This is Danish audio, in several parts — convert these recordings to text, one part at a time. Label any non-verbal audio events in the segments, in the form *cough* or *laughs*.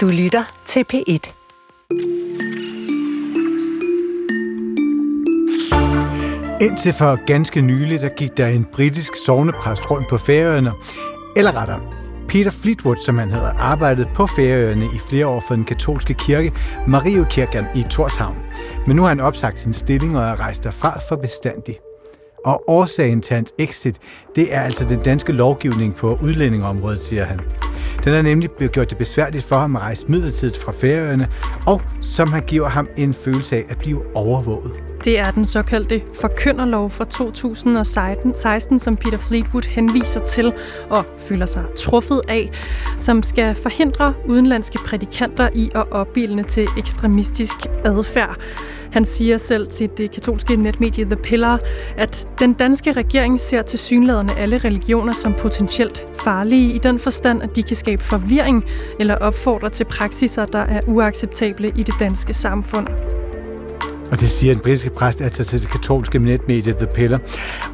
Du lytter til P1. Indtil for ganske nylig, der gik der en britisk sovnepræst rundt på Færøerne, eller rettere, Peter Fleetwood, som han havde arbejdet på Færøerne i flere år for den katolske kirke, Mariokirken i Torshavn. Men nu har han opsagt sin stilling og er rejst derfra for bestandig. Og årsagen til hans exit, det er altså den danske lovgivning på udlændingeområdet, siger han. Den har nemlig gjort det besværligt for ham at rejse midlertidigt fra Færøerne, og som han giver ham en følelse af at blive overvåget. Det er den såkaldte forkynderlov fra 2016, som Peter Fleetwood henviser til og føler sig truffet af, som skal forhindre udenlandske prædikanter i at opbilde til ekstremistisk adfærd. Han siger selv til det katolske netmedie The Pillar, at den danske regering ser til synlæderne alle religioner som potentielt farlige i den forstand, at de kan skabe forvirring eller opfordre til praksiser, der er uacceptable i det danske samfund. Og det siger en britiske præst altså til det katolske netmedie The Pillar.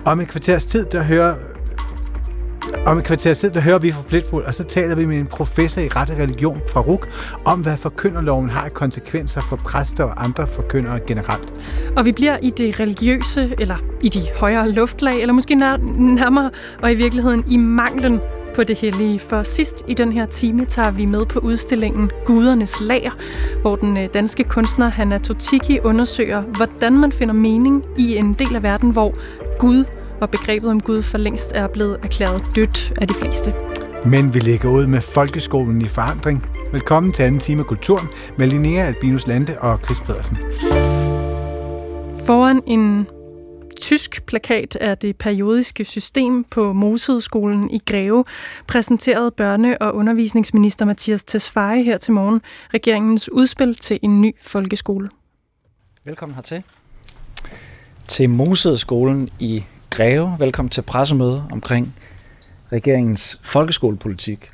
Om et kvarters tid, der hører om et kvarter tid, der hører vi fra Flitbrug, og så taler vi med en professor i ret og religion fra RUK om, hvad forkynderloven har konsekvenser for præster og andre forkyndere generelt. Og vi bliver i det religiøse, eller i de højere luftlag, eller måske nærmere, og i virkeligheden i manglen på det hellige. For sidst i den her time tager vi med på udstillingen Gudernes Lager, hvor den øh, danske kunstner Hanna Totiki undersøger, hvordan man finder mening i en del af verden, hvor Gud og begrebet om Gud for længst er blevet erklæret dødt af de fleste. Men vi lægger ud med folkeskolen i forandring. Velkommen til anden time af Kulturen med Linnea Albinus Lande og Chris Pedersen. Foran en tysk plakat af det periodiske system på Mosedskolen i Greve, præsenterede børne- og undervisningsminister Mathias Tesfaye her til morgen regeringens udspil til en ny folkeskole. Velkommen hertil. Til Mosedskolen i Greve. Velkommen til pressemøde omkring regeringens folkeskolepolitik.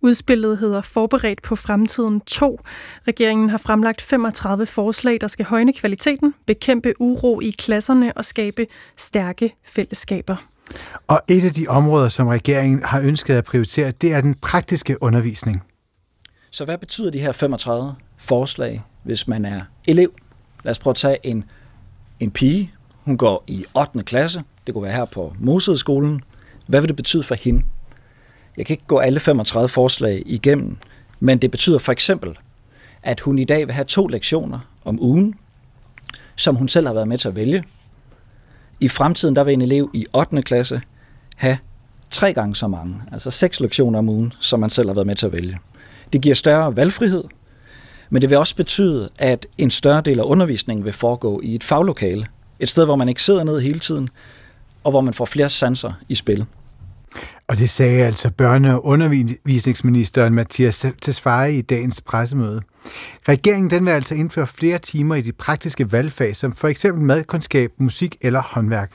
Udspillet hedder Forberedt på fremtiden 2. Regeringen har fremlagt 35 forslag, der skal højne kvaliteten, bekæmpe uro i klasserne og skabe stærke fællesskaber. Og et af de områder, som regeringen har ønsket at prioritere, det er den praktiske undervisning. Så hvad betyder de her 35 forslag, hvis man er elev? Lad os prøve at tage en, en pige. Hun går i 8. klasse. Det kunne være her på Mosedskolen. Hvad vil det betyde for hende? Jeg kan ikke gå alle 35 forslag igennem, men det betyder for eksempel, at hun i dag vil have to lektioner om ugen, som hun selv har været med til at vælge. I fremtiden der vil en elev i 8. klasse have tre gange så mange, altså seks lektioner om ugen, som man selv har været med til at vælge. Det giver større valgfrihed, men det vil også betyde, at en større del af undervisningen vil foregå i et faglokale. Et sted, hvor man ikke sidder ned hele tiden, og hvor man får flere sanser i spil. Og det sagde altså børne- og undervisningsministeren Mathias Tesfaye i dagens pressemøde. Regeringen den vil altså indføre flere timer i de praktiske valgfag, som for eksempel madkundskab, musik eller håndværk.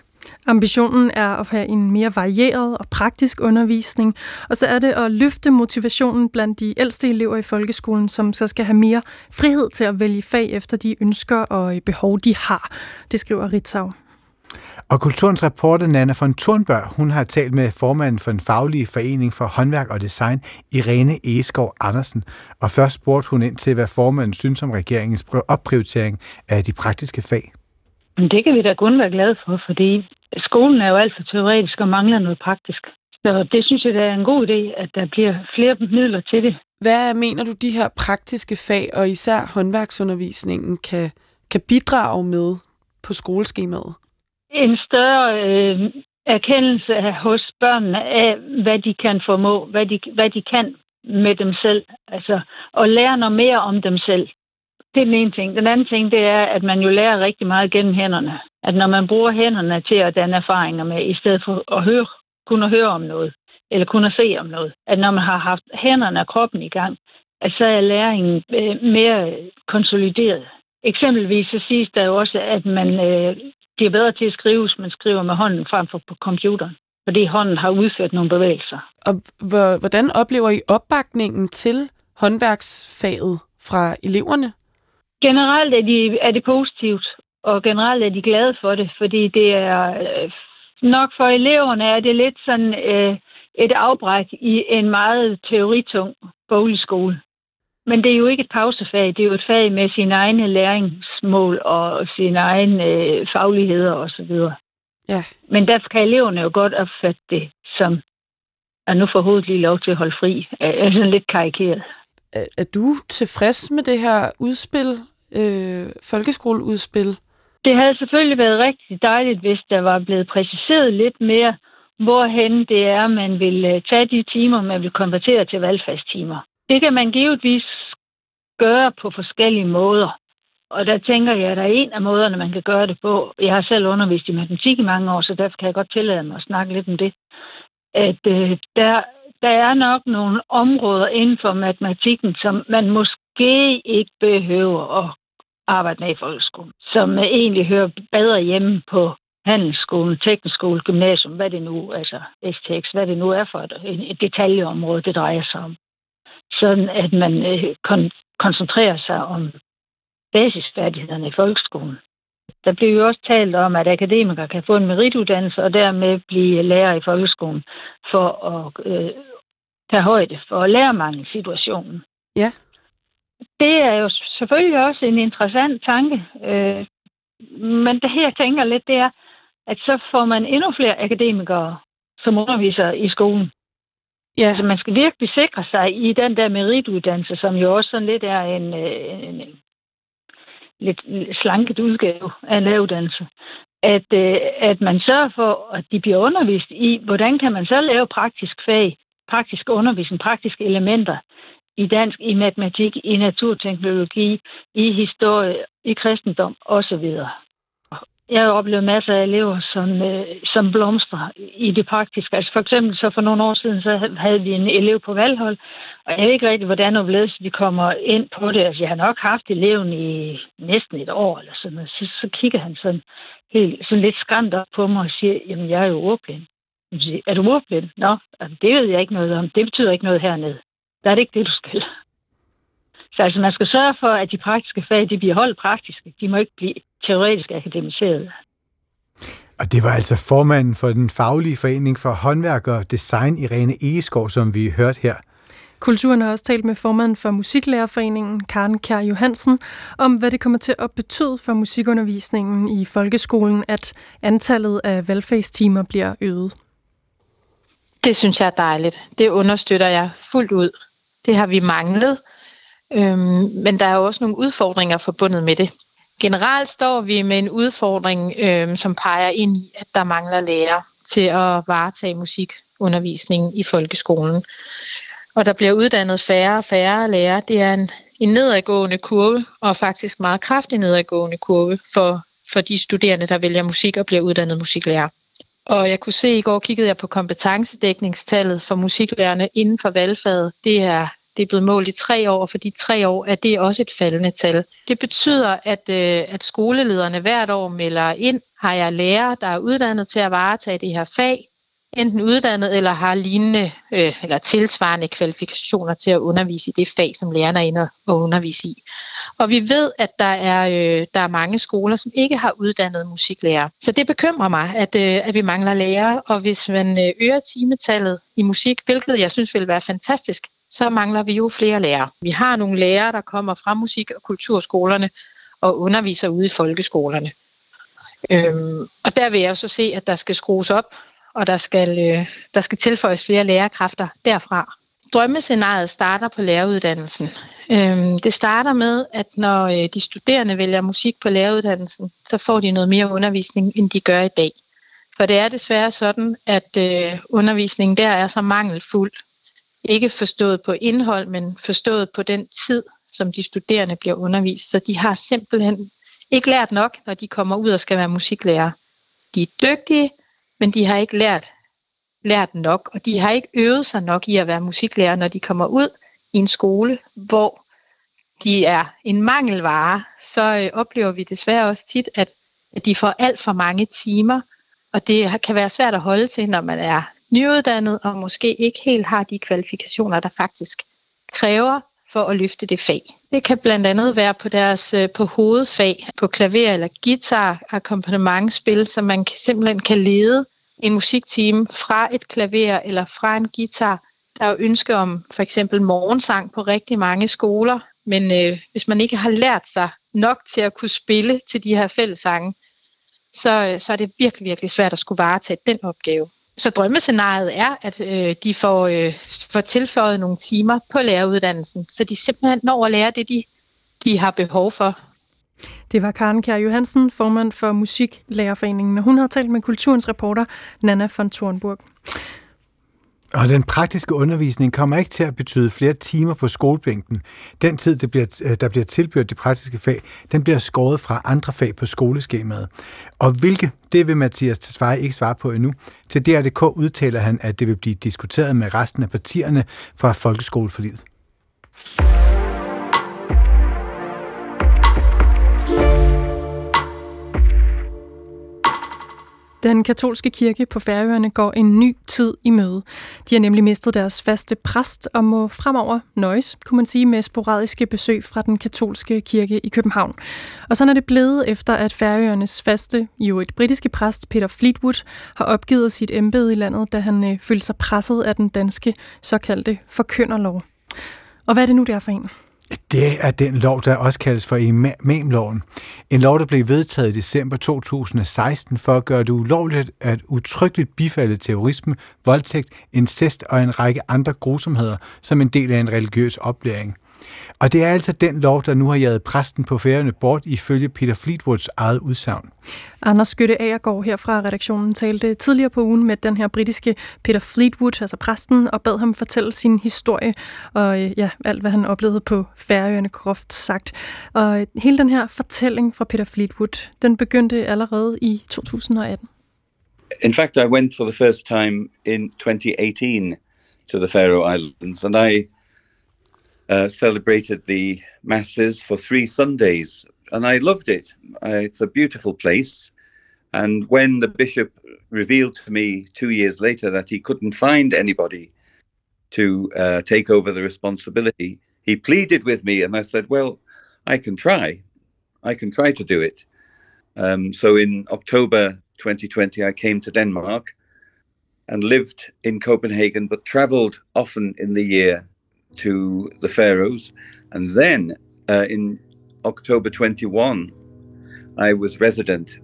Ambitionen er at have en mere varieret og praktisk undervisning, og så er det at løfte motivationen blandt de ældste elever i folkeskolen, som så skal have mere frihed til at vælge fag efter de ønsker og behov, de har. Det skriver Ritzau. Og kulturens reporter Nana von Thornberg, hun har talt med formanden for en faglige forening for håndværk og design, Irene Egeskov Andersen. Og først spurgte hun ind til, hvad formanden synes om regeringens opprioritering af de praktiske fag. Det kan vi da kun være glade for, fordi skolen er jo alt for teoretisk og mangler noget praktisk. Så det synes jeg, det er en god idé, at der bliver flere midler til det. Hvad mener du, de her praktiske fag, og især håndværksundervisningen, kan, kan bidrage med på skoleskemaet? En større øh, erkendelse hos børnene af, hvad de kan formå, hvad de, hvad de kan med dem selv. Altså, og lære noget mere om dem selv. Det er den ene ting. Den anden ting, det er, at man jo lærer rigtig meget gennem hænderne. At når man bruger hænderne til at danne erfaringer med, i stedet for at høre, kun at høre om noget, eller kun at se om noget. At når man har haft hænderne og kroppen i gang, at så er læringen øh, mere konsolideret. Eksempelvis så siges der jo også, at man øh, bliver bedre til at skrive, hvis man skriver med hånden frem for på computeren. Fordi hånden har udført nogle bevægelser. Og hvordan oplever I opbakningen til håndværksfaget fra eleverne? Generelt er, de, er det positivt, og generelt er de glade for det, fordi det er øh, nok for eleverne er det lidt sådan øh, et afbræk i en meget teoritung boglig skole. Men det er jo ikke et pausefag, det er jo et fag med sine egne læringsmål og sine egne øh, fagligheder osv. Ja. Men der kan eleverne jo godt opfatte det som, at nu får hovedet lige lov til at holde fri. Er sådan lidt karikeret. Er, er du tilfreds med det her udspil, øh, folkeskoleudspil? Det havde selvfølgelig været rigtig dejligt, hvis der var blevet præciseret lidt mere, hvorhen det er, man vil øh, tage de timer, man vil konvertere til valgfagstimer. Det kan man givetvis gøre på forskellige måder. Og der tænker jeg, at der er en af måderne, man kan gøre det på. Jeg har selv undervist i matematik i mange år, så derfor kan jeg godt tillade mig at snakke lidt om det. At øh, der, der er nok nogle områder inden for matematikken, som man måske ikke behøver at arbejde med i folkeskolen, som egentlig hører bedre hjemme på handelsskolen, teknisk skole, gymnasium, hvad det nu, altså STX, hvad det nu er for et, et detaljeområde, det drejer sig om. Sådan at man øh, kon- koncentrerer sig om basisfærdighederne i folkeskolen. Der bliver jo også talt om, at akademikere kan få en merituddannelse og dermed blive lærer i folkeskolen for at øh, tage højde for lærermangelsituationen. Ja. Det er jo selvfølgelig også en interessant tanke. Øh, men det her, jeg tænker lidt, det er, at så får man endnu flere akademikere, som underviser i skolen. Ja. Så man skal virkelig sikre sig i den der merituddannelse, som jo også sådan lidt er en, øh, en, en lidt slanket udgave af en læreruddannelse, at, øh, at man sørger for, at de bliver undervist i, hvordan kan man så lave praktisk fag, praktisk undervisning, praktiske elementer i dansk, i matematik, i naturteknologi, i historie, i kristendom osv. Jeg har oplevet masser af elever, som, øh, som blomstrer i det praktiske. Altså for eksempel så for nogle år siden, så havde vi en elev på valghold, og jeg ved ikke rigtig, hvordan og hvorledes vi kommer ind på det. Altså jeg har nok haft eleven i næsten et år eller sådan noget. Så, så kigger han sådan, helt, sådan lidt skræmt op på mig og siger, jamen jeg er jo ordblind. Siger, er du ordblind? Nå, altså, det ved jeg ikke noget om. Det betyder ikke noget hernede. Der er det ikke det, du skal. Så altså, man skal sørge for, at de praktiske fag, de bliver holdt praktiske. De må ikke blive teoretisk akademiseret. Og det var altså formanden for den faglige forening for håndværk og design, Irene Egeskov, som vi hørte her. Kulturen har også talt med formanden for Musiklærerforeningen, Karen Kjær Johansen, om hvad det kommer til at betyde for musikundervisningen i folkeskolen, at antallet af valgfagstimer bliver øget. Det synes jeg er dejligt. Det understøtter jeg fuldt ud. Det har vi manglet, øhm, men der er jo også nogle udfordringer forbundet med det. Generelt står vi med en udfordring, øh, som peger ind i, at der mangler lærere til at varetage musikundervisningen i folkeskolen. Og der bliver uddannet færre og færre lærere. Det er en, en nedadgående kurve, og faktisk meget kraftig nedadgående kurve for, for de studerende, der vælger musik og bliver uddannet musiklærer. Og jeg kunne se, i går kiggede jeg på kompetencedækningstallet for musiklærerne inden for valgfaget. Det er, det er blevet målt i tre år, og for de tre år er det også et faldende tal. Det betyder, at, øh, at skolelederne hvert år melder ind, har jeg lærere, der er uddannet til at varetage det her fag, enten uddannet eller har lignende øh, eller tilsvarende kvalifikationer til at undervise i det fag, som lærerne er inde og undervise i. Og vi ved, at der er, øh, der er mange skoler, som ikke har uddannet musiklærer. Så det bekymrer mig, at, øh, at vi mangler lærere, og hvis man øh, øger timetallet i musik, hvilket jeg synes ville være fantastisk, så mangler vi jo flere lærere. Vi har nogle lærere, der kommer fra musik- og kulturskolerne og underviser ude i folkeskolerne. Øhm, og der vil jeg så se, at der skal skrues op og der skal, øh, der skal tilføjes flere lærerkræfter derfra. Drømmescenariet starter på læreruddannelsen. Øhm, det starter med, at når øh, de studerende vælger musik på læreruddannelsen, så får de noget mere undervisning, end de gør i dag. For det er desværre sådan, at øh, undervisningen der er så mangelfuld. Ikke forstået på indhold, men forstået på den tid, som de studerende bliver undervist. Så de har simpelthen ikke lært nok, når de kommer ud og skal være musiklærer. De er dygtige, men de har ikke lært, lært nok, og de har ikke øvet sig nok i at være musiklærer, når de kommer ud i en skole, hvor de er en mangelvare, så øh, oplever vi desværre også tit, at, at de får alt for mange timer, og det kan være svært at holde til, når man er nyuddannet og måske ikke helt har de kvalifikationer, der faktisk kræver for at løfte det fag. Det kan blandt andet være på deres øh, på hovedfag, på klaver eller guitar, akkompagnementspil, så man kan, simpelthen kan lede en musikteam fra et klaver eller fra en guitar Der er jo ønske om for eksempel morgensang på rigtig mange skoler, men øh, hvis man ikke har lært sig nok til at kunne spille til de her fællessange, så, øh, så er det virkelig, virkelig svært at skulle varetage den opgave. Så drømmescenariet er, at øh, de får, øh, får tilføjet nogle timer på læreruddannelsen, så de simpelthen når at lære det, de, de har behov for. Det var Karen Kjær Johansen, formand for Musiklærerforeningen, og hun havde talt med kulturens reporter Nana von Thornburg. Og den praktiske undervisning kommer ikke til at betyde flere timer på skolebænken. Den tid, øh, der bliver, der bliver tilbudt de praktiske fag, den bliver skåret fra andre fag på skoleskemaet. Og hvilke, det vil Mathias Tesfaye ikke svare på endnu. Til DRDK udtaler han, at det vil blive diskuteret med resten af partierne fra folkeskoleforliget. Den katolske kirke på Færøerne går en ny tid i møde. De har nemlig mistet deres faste præst og må fremover nøjes, kunne man sige, med sporadiske besøg fra den katolske kirke i København. Og sådan er det blevet efter, at Færøernes faste, jo et britiske præst, Peter Fleetwood, har opgivet sit embede i landet, da han øh, følte sig presset af den danske såkaldte forkynderlov. Og hvad er det nu, der for en? Det er den lov, der også kaldes for imamloven. En lov, der blev vedtaget i december 2016 for at gøre det ulovligt at utryggeligt bifalde terrorisme, voldtægt, incest og en række andre grusomheder som en del af en religiøs oplæring. Og det er altså den lov, der nu har jaget præsten på færgerne bort ifølge Peter Fleetwoods eget udsagn. Anders Skytte Agergaard her fra redaktionen talte tidligere på ugen med den her britiske Peter Fleetwood, altså præsten, og bad ham fortælle sin historie og øh, ja, alt, hvad han oplevede på færøerne, groft sagt. Og hele den her fortælling fra Peter Fleetwood, den begyndte allerede i 2018. In fact, I went for the first time in 2018 to the Faroe Islands, and I uh, celebrated the masses for three Sundays, and I loved it. Uh, it's a beautiful place. And when the bishop revealed to me two years later that he couldn't find anybody to uh, take over the responsibility, he pleaded with me, and I said, "Well, I can try. I can try to do it." Um, so in October 2020, I came to Denmark and lived in Copenhagen, but travelled often in the year to the Faroes. And then uh, in October 21, I was resident.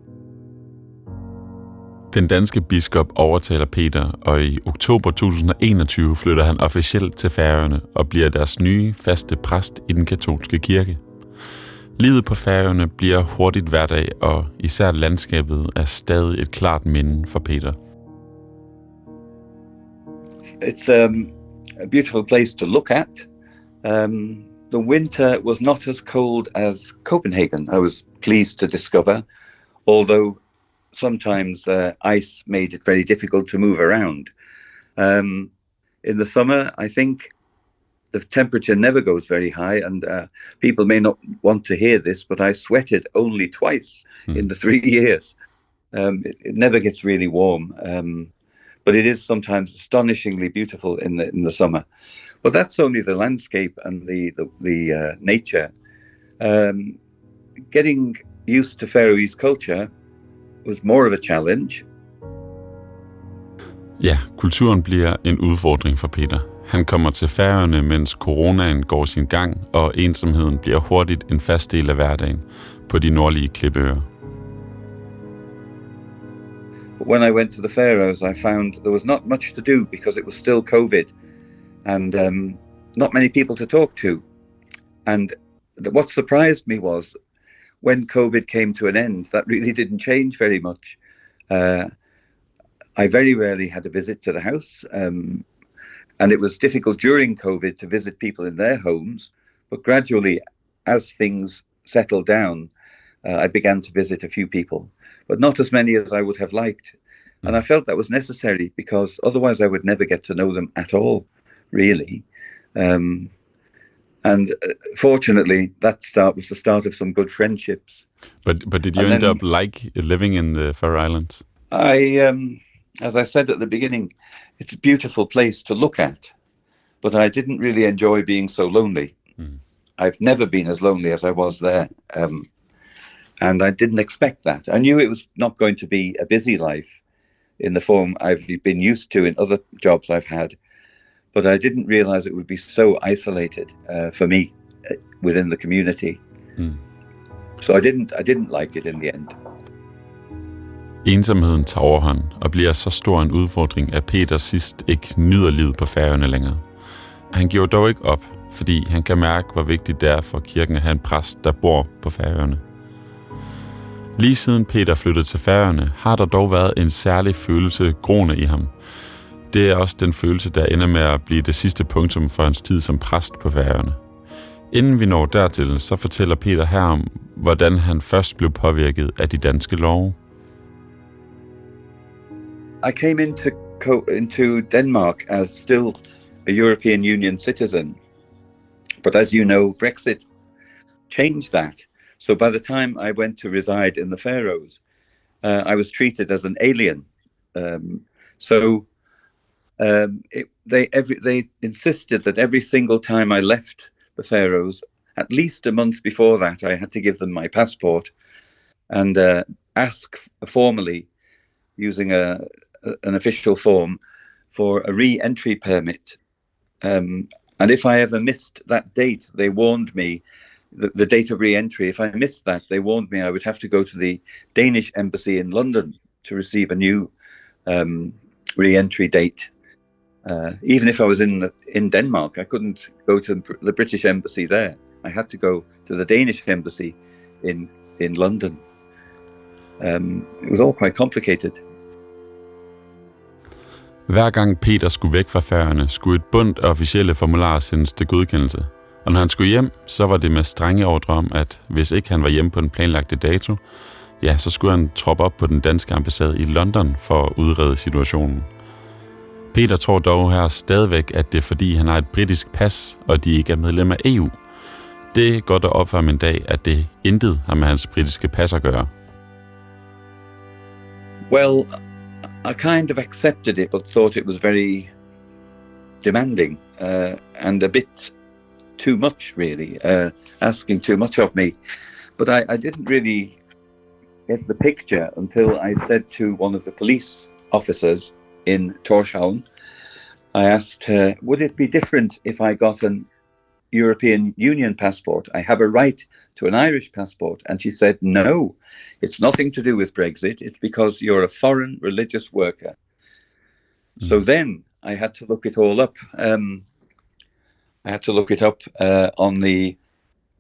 Den danske biskop overtaler Peter, og i oktober 2021 flytter han officielt til Færøerne og bliver deres nye faste præst i den katolske kirke. Livet på Færøerne bliver hurtigt hverdag, og især landskabet er stadig et klart minde for Peter. It's um, a beautiful place to look at. Um, the winter was not as cold as Copenhagen, I was pleased to discover, although sometimes uh, ice made it very difficult to move around. Um, in the summer, I think the temperature never goes very high, and uh, people may not want to hear this, but I sweated only twice mm. in the *laughs* three years. Um, it, it, never gets really warm. Um, but it is sometimes astonishingly beautiful in the in the summer. But that's only the landscape and the the, the uh, nature. Um, getting used to Faroese culture was more of a challenge. Ja, kulturen bliver en udfordring for Peter. Han kommer til Færøerne, mens coronaen går sin gang, og ensomheden bliver hurtigt en fast del af hverdagen på de nordlige klippeøer. When I went to the Faroes, I found there was not much to do because it was still COVID and um, not many people to talk to. And what surprised me was when COVID came to an end, that really didn't change very much. Uh, I very rarely had a visit to the house. Um, and it was difficult during COVID to visit people in their homes. But gradually, as things settled down, uh, I began to visit a few people but not as many as I would have liked. And I felt that was necessary because otherwise I would never get to know them at all, really. Um, and uh, fortunately, that start was the start of some good friendships. But but did you and end then, up like living in the Faroe Islands? I, um, as I said at the beginning, it's a beautiful place to look at, but I didn't really enjoy being so lonely. Mm. I've never been as lonely as I was there. Um, and I didn't expect that. I knew it was not going to be a busy life in the form I've been used to in other jobs I've had. but I didn't realize it would be so isolated uh, for me uh, within the community. Mm. So I didn't I didn't like it in the end. Ensomheden tager overhånd og bliver så stor en udfordring, at Peter sidst ikke nyder livet på færøerne længere. Han giver dog ikke op, fordi han kan mærke, hvor vigtigt det er for kirken at have en præst, der bor på færøerne. Lige siden Peter flyttede til færøerne, har der dog været en særlig følelse groende i ham. Det er også den følelse, der ender med at blive det sidste punktum for hans tid som præst på færøerne. Inden vi når dertil, så fortæller Peter her om, hvordan han først blev påvirket af de danske love. I came into into Denmark as still a European Union citizen. But as you know, Brexit changed that. So by the time I went to reside in the Faroes, uh, I was treated as an alien. Um, so um, it, they every, they insisted that every single time I left the Faroes, at least a month before that, I had to give them my passport and uh, ask formally, using a, a, an official form, for a re-entry permit. Um, and if I ever missed that date, they warned me the, the date of re-entry. If I missed that, they warned me I would have to go to the Danish embassy in London to receive a new um, re-entry date. Uh, even if I was in in Denmark, I couldn't go to the British embassy there. I had to go to the Danish embassy in in London. Um, it was all quite complicated. Hver gang Peter skulle væk fra færgerne, skulle et bundt af officielle formularer sendes til godkendelse. Og når han skulle hjem, så var det med strenge ordre om, at hvis ikke han var hjemme på den planlagte dato, ja, så skulle han troppe op på den danske ambassade i London for at udrede situationen. Peter tror dog her stadigvæk, at det er fordi, han har et britisk pas, og de ikke er medlem af EU. Det går der op for ham en dag, at det intet har med hans britiske pas at gøre. Well, I kind of accepted it, but thought it was very demanding uh, and a bit too much, really, uh, asking too much of me. But I, I, didn't really get the picture until I said to one of the police officers in Torshavn, I asked her, would it be different if I got an European Union passport? I have a right to an Irish passport. And she said, no, it's nothing to do with Brexit. It's because you're a foreign religious worker. Mm. So then I had to look it all up. Um, I had to look it up uh, on the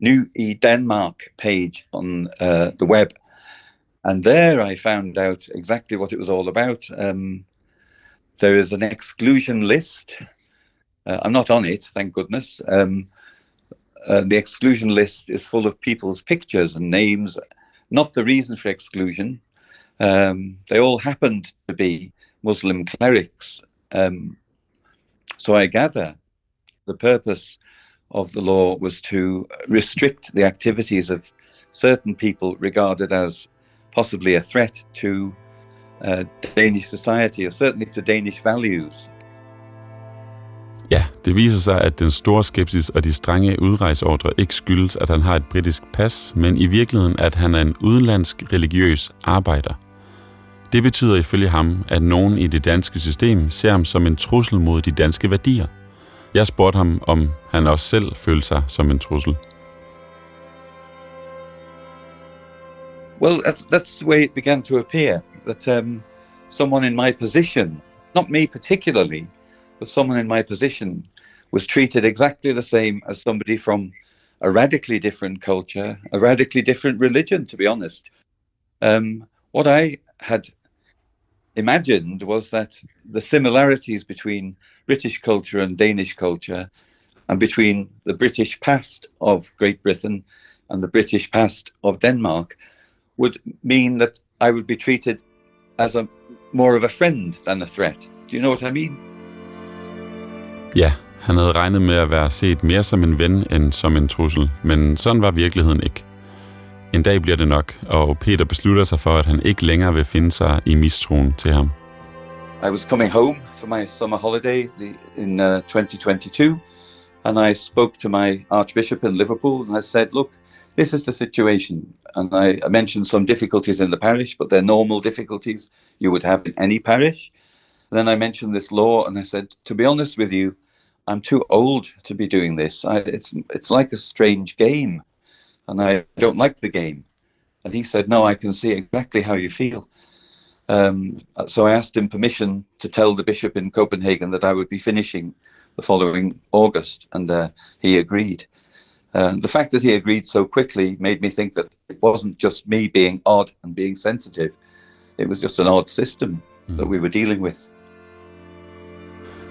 New E Denmark page on uh, the web. And there I found out exactly what it was all about. Um, there is an exclusion list. Uh, I'm not on it, thank goodness. Um, uh, the exclusion list is full of people's pictures and names, not the reason for exclusion. Um, they all happened to be Muslim clerics. Um, so I gather the purpose of the law was to restrict the activities of certain people regarded as possibly a threat to uh, Danish society, or certainly to Danish values. Ja, det viser sig, at den store skepsis og de strenge udrejseordre ikke skyldes, at han har et britisk pas, men i virkeligheden, at han er en udenlandsk religiøs arbejder. Det betyder ifølge ham, at nogen i det danske system ser ham som en trussel mod de danske værdier. Jeg spurgte ham, om han også selv følte sig som en trussel. Well, that's, that's the way it began to appear. That um, someone in my position, not me particularly, but someone in my position was treated exactly the same as somebody from a radically different culture, a radically different religion, to be honest. Um, what I had imagined was that the similarities between British culture and Danish culture, and between the British past of Great Britain and the British past of Denmark, would mean that I would be treated as a more of a friend than a threat. Do you know what I mean? Ja, han havde regnet med at være set mere som en ven end som en trussel, men sådan var virkeligheden ikke. En dag bliver det nok, og Peter beslutter sig for, at han ikke længere vil finde sig i mistroen til ham. I was coming home for my summer holiday in uh, 2022, and I spoke to my Archbishop in Liverpool, and I said, look, this is the situation. And I, I mentioned some difficulties in the parish, but they're normal difficulties you would have in any parish. And then I mentioned this law, and I said, to be honest with you, I'm too old to be doing this. I, it's it's like a strange game, and I don't like the game." And he said, "No, I can see exactly how you feel." Um, so I asked him permission to tell the bishop in Copenhagen that I would be finishing the following August, and uh, he agreed. Uh, the fact that he agreed so quickly made me think that it wasn't just me being odd and being sensitive; it was just an odd system mm. that we were dealing with.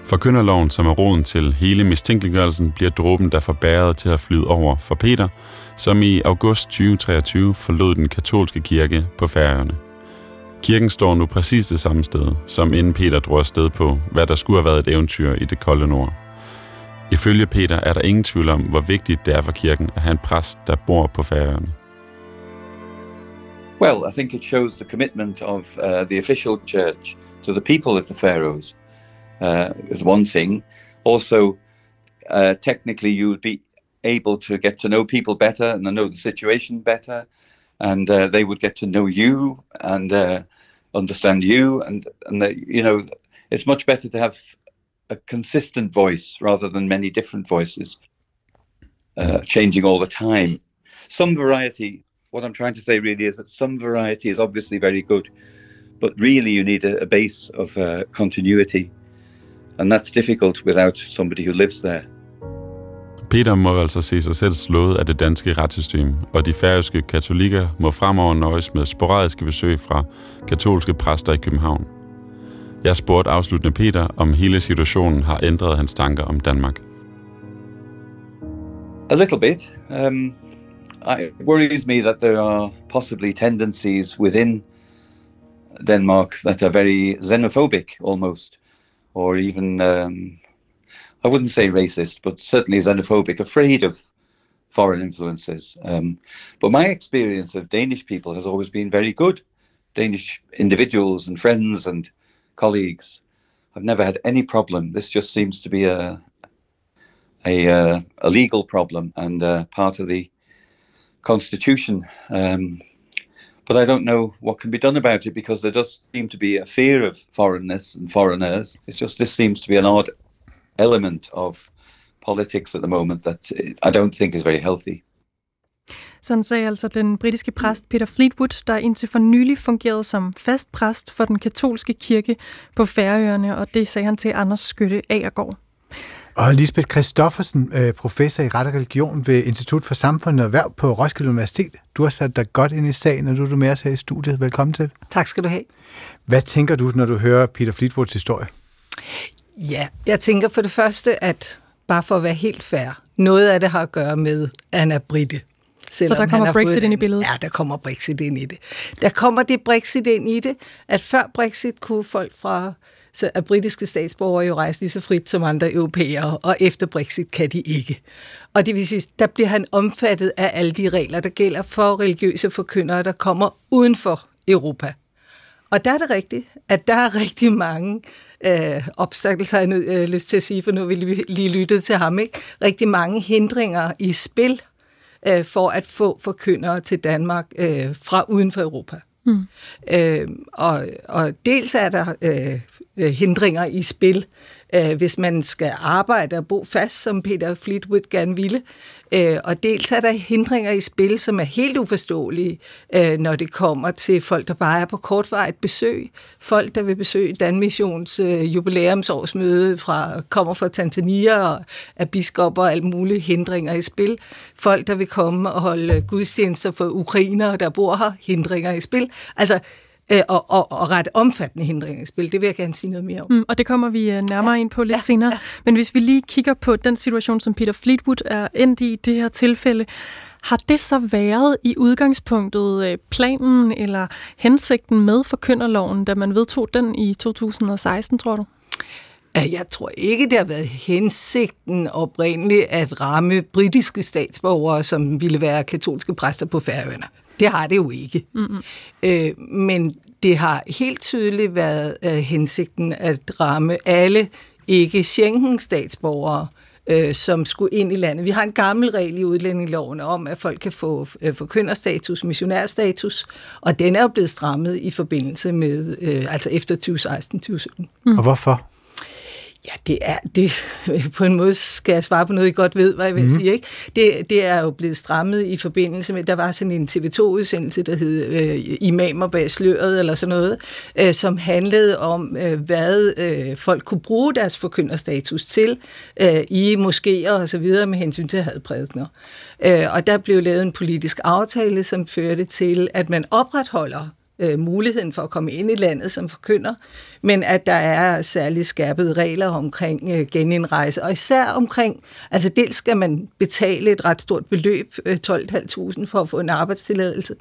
Forkynderloven, som er roden til hele mistænkeliggørelsen, bliver dråben, der får bæret til at flyde over for Peter, som i august 2023 forlod den katolske kirke på Færøerne. Kirken står nu præcis det samme sted, som inden Peter drog afsted på, hvad der skulle have været et eventyr i det kolde nord. Ifølge Peter er der ingen tvivl om, hvor vigtigt det er for kirken at have en præst, der bor på Færøerne. Well, I think it shows the commitment of uh, the official church to the people of the Faroes. Uh, is one thing. Also, uh, technically, you would be able to get to know people better and know the situation better, and uh, they would get to know you and uh, understand you, and and you know, it's much better to have a consistent voice rather than many different voices uh, changing all the time. Some variety. What I'm trying to say really is that some variety is obviously very good, but really you need a, a base of uh, continuity, and that's difficult without somebody who lives there. Peter må altså se sig selv slået af det danske retssystem, og de færøske katolikker må fremover nøjes med sporadiske besøg fra katolske præster i København. Jeg spurgte afsluttende Peter, om hele situationen har ændret hans tanker om Danmark. A little bit. Um, it worries me that there are possibly tendencies within Denmark that are very xenophobic almost, or even, um, I wouldn't say racist, but certainly xenophobic, afraid of foreign influences. Um, but my experience of Danish people has always been very good. Danish individuals and friends and colleagues. I've never had any problem. This just seems to be a a, uh, a legal problem and uh, part of the constitution. Um, but I don't know what can be done about it because there does seem to be a fear of foreignness and foreigners. It's just this seems to be an odd element of politics at the moment that I don't think is very healthy. Sådan sagde altså den britiske præst Peter Fleetwood, der indtil for nylig fungerede som fast præst for den katolske kirke på Færøerne, og det sagde han til Anders Skytte Agergaard. Og Lisbeth Christoffersen, øh, professor i ret og religion ved Institut for Samfund og Erhverv på Roskilde Universitet. Du har sat dig godt ind i sagen, og nu er du med os her i studiet. Velkommen til. Tak skal du have. Hvad tænker du, når du hører Peter Fleetwoods historie? Ja, jeg tænker for det første, at bare for at være helt fair, noget af det har at gøre med, er britte. Så der kommer Brexit ind i billedet? Ja, der kommer Brexit ind i det. Der kommer det Brexit ind i det, at før Brexit kunne folk fra så er britiske statsborgere jo rejse lige så frit som andre europæere, og efter Brexit kan de ikke. Og det vil sige, der bliver han omfattet af alle de regler, der gælder for religiøse forkyndere, der kommer uden for Europa. Og der er det rigtigt, at der er rigtig mange øh, obstakler, har jeg øh, lyst til at sige, for nu vil vi lige lytte til ham, ikke? rigtig mange hindringer i spil øh, for at få forkyndere til Danmark øh, fra uden for Europa. Mm. Øh, og, og dels er der øh, øh, hindringer i spil, øh, hvis man skal arbejde og bo fast, som Peter Fleetwood gerne ville. Øh, og dels er der hindringer i spil, som er helt uforståelige, øh, når det kommer til folk, der bare er på kortvarigt besøg. Folk, der vil besøge Danmissions øh, jubilæumsårsmøde, fra, kommer fra Tanzania og er biskopper og alt mulige hindringer i spil. Folk, der vil komme og holde øh, gudstjenester for ukrainere, der bor her, hindringer i spil. Altså, øh, og, og, og ret omfattende hindringer i spil. Det vil jeg gerne sige noget mere om. Mm, og det kommer vi øh, nærmere ja. ind på lidt ja. senere. Ja. Men hvis vi lige kigger på den situation, som Peter Fleetwood er endt i det her tilfælde, har det så været i udgangspunktet øh, planen eller hensigten med forkynderloven, da man vedtog den i 2016, tror du? Jeg tror ikke, det har været hensigten oprindeligt at ramme britiske statsborgere, som ville være katolske præster på Færøerne. Det har det jo ikke. Mm-hmm. Øh, men det har helt tydeligt været øh, hensigten at ramme alle ikke Schengen-statsborgere, øh, som skulle ind i landet. Vi har en gammel regel i udlændingeloven om, at folk kan få øh, forkynderstatus, missionærstatus, og den er jo blevet strammet i forbindelse med, øh, altså efter 2016-2017. Mm. Og hvorfor? Ja, det er det. *laughs* På en måde skal jeg svare på noget, I godt ved, hvad jeg vil mm. sige. Ikke? Det, det er jo blevet strammet i forbindelse med, der var sådan en TV2-udsendelse, der hed øh, Imamer bag sløret, eller sådan noget, øh, som handlede om, øh, hvad øh, folk kunne bruge deres forkynderstatus til øh, i moskéer og så videre med hensyn til hadprædikner. Øh, og der blev lavet en politisk aftale, som førte til, at man opretholder øh, muligheden for at komme ind i landet som forkynder, men at der er særligt skærpede regler omkring øh, genindrejse, og især omkring, altså dels skal man betale et ret stort beløb, øh, 12.500 for at få en arbejdstilladelse,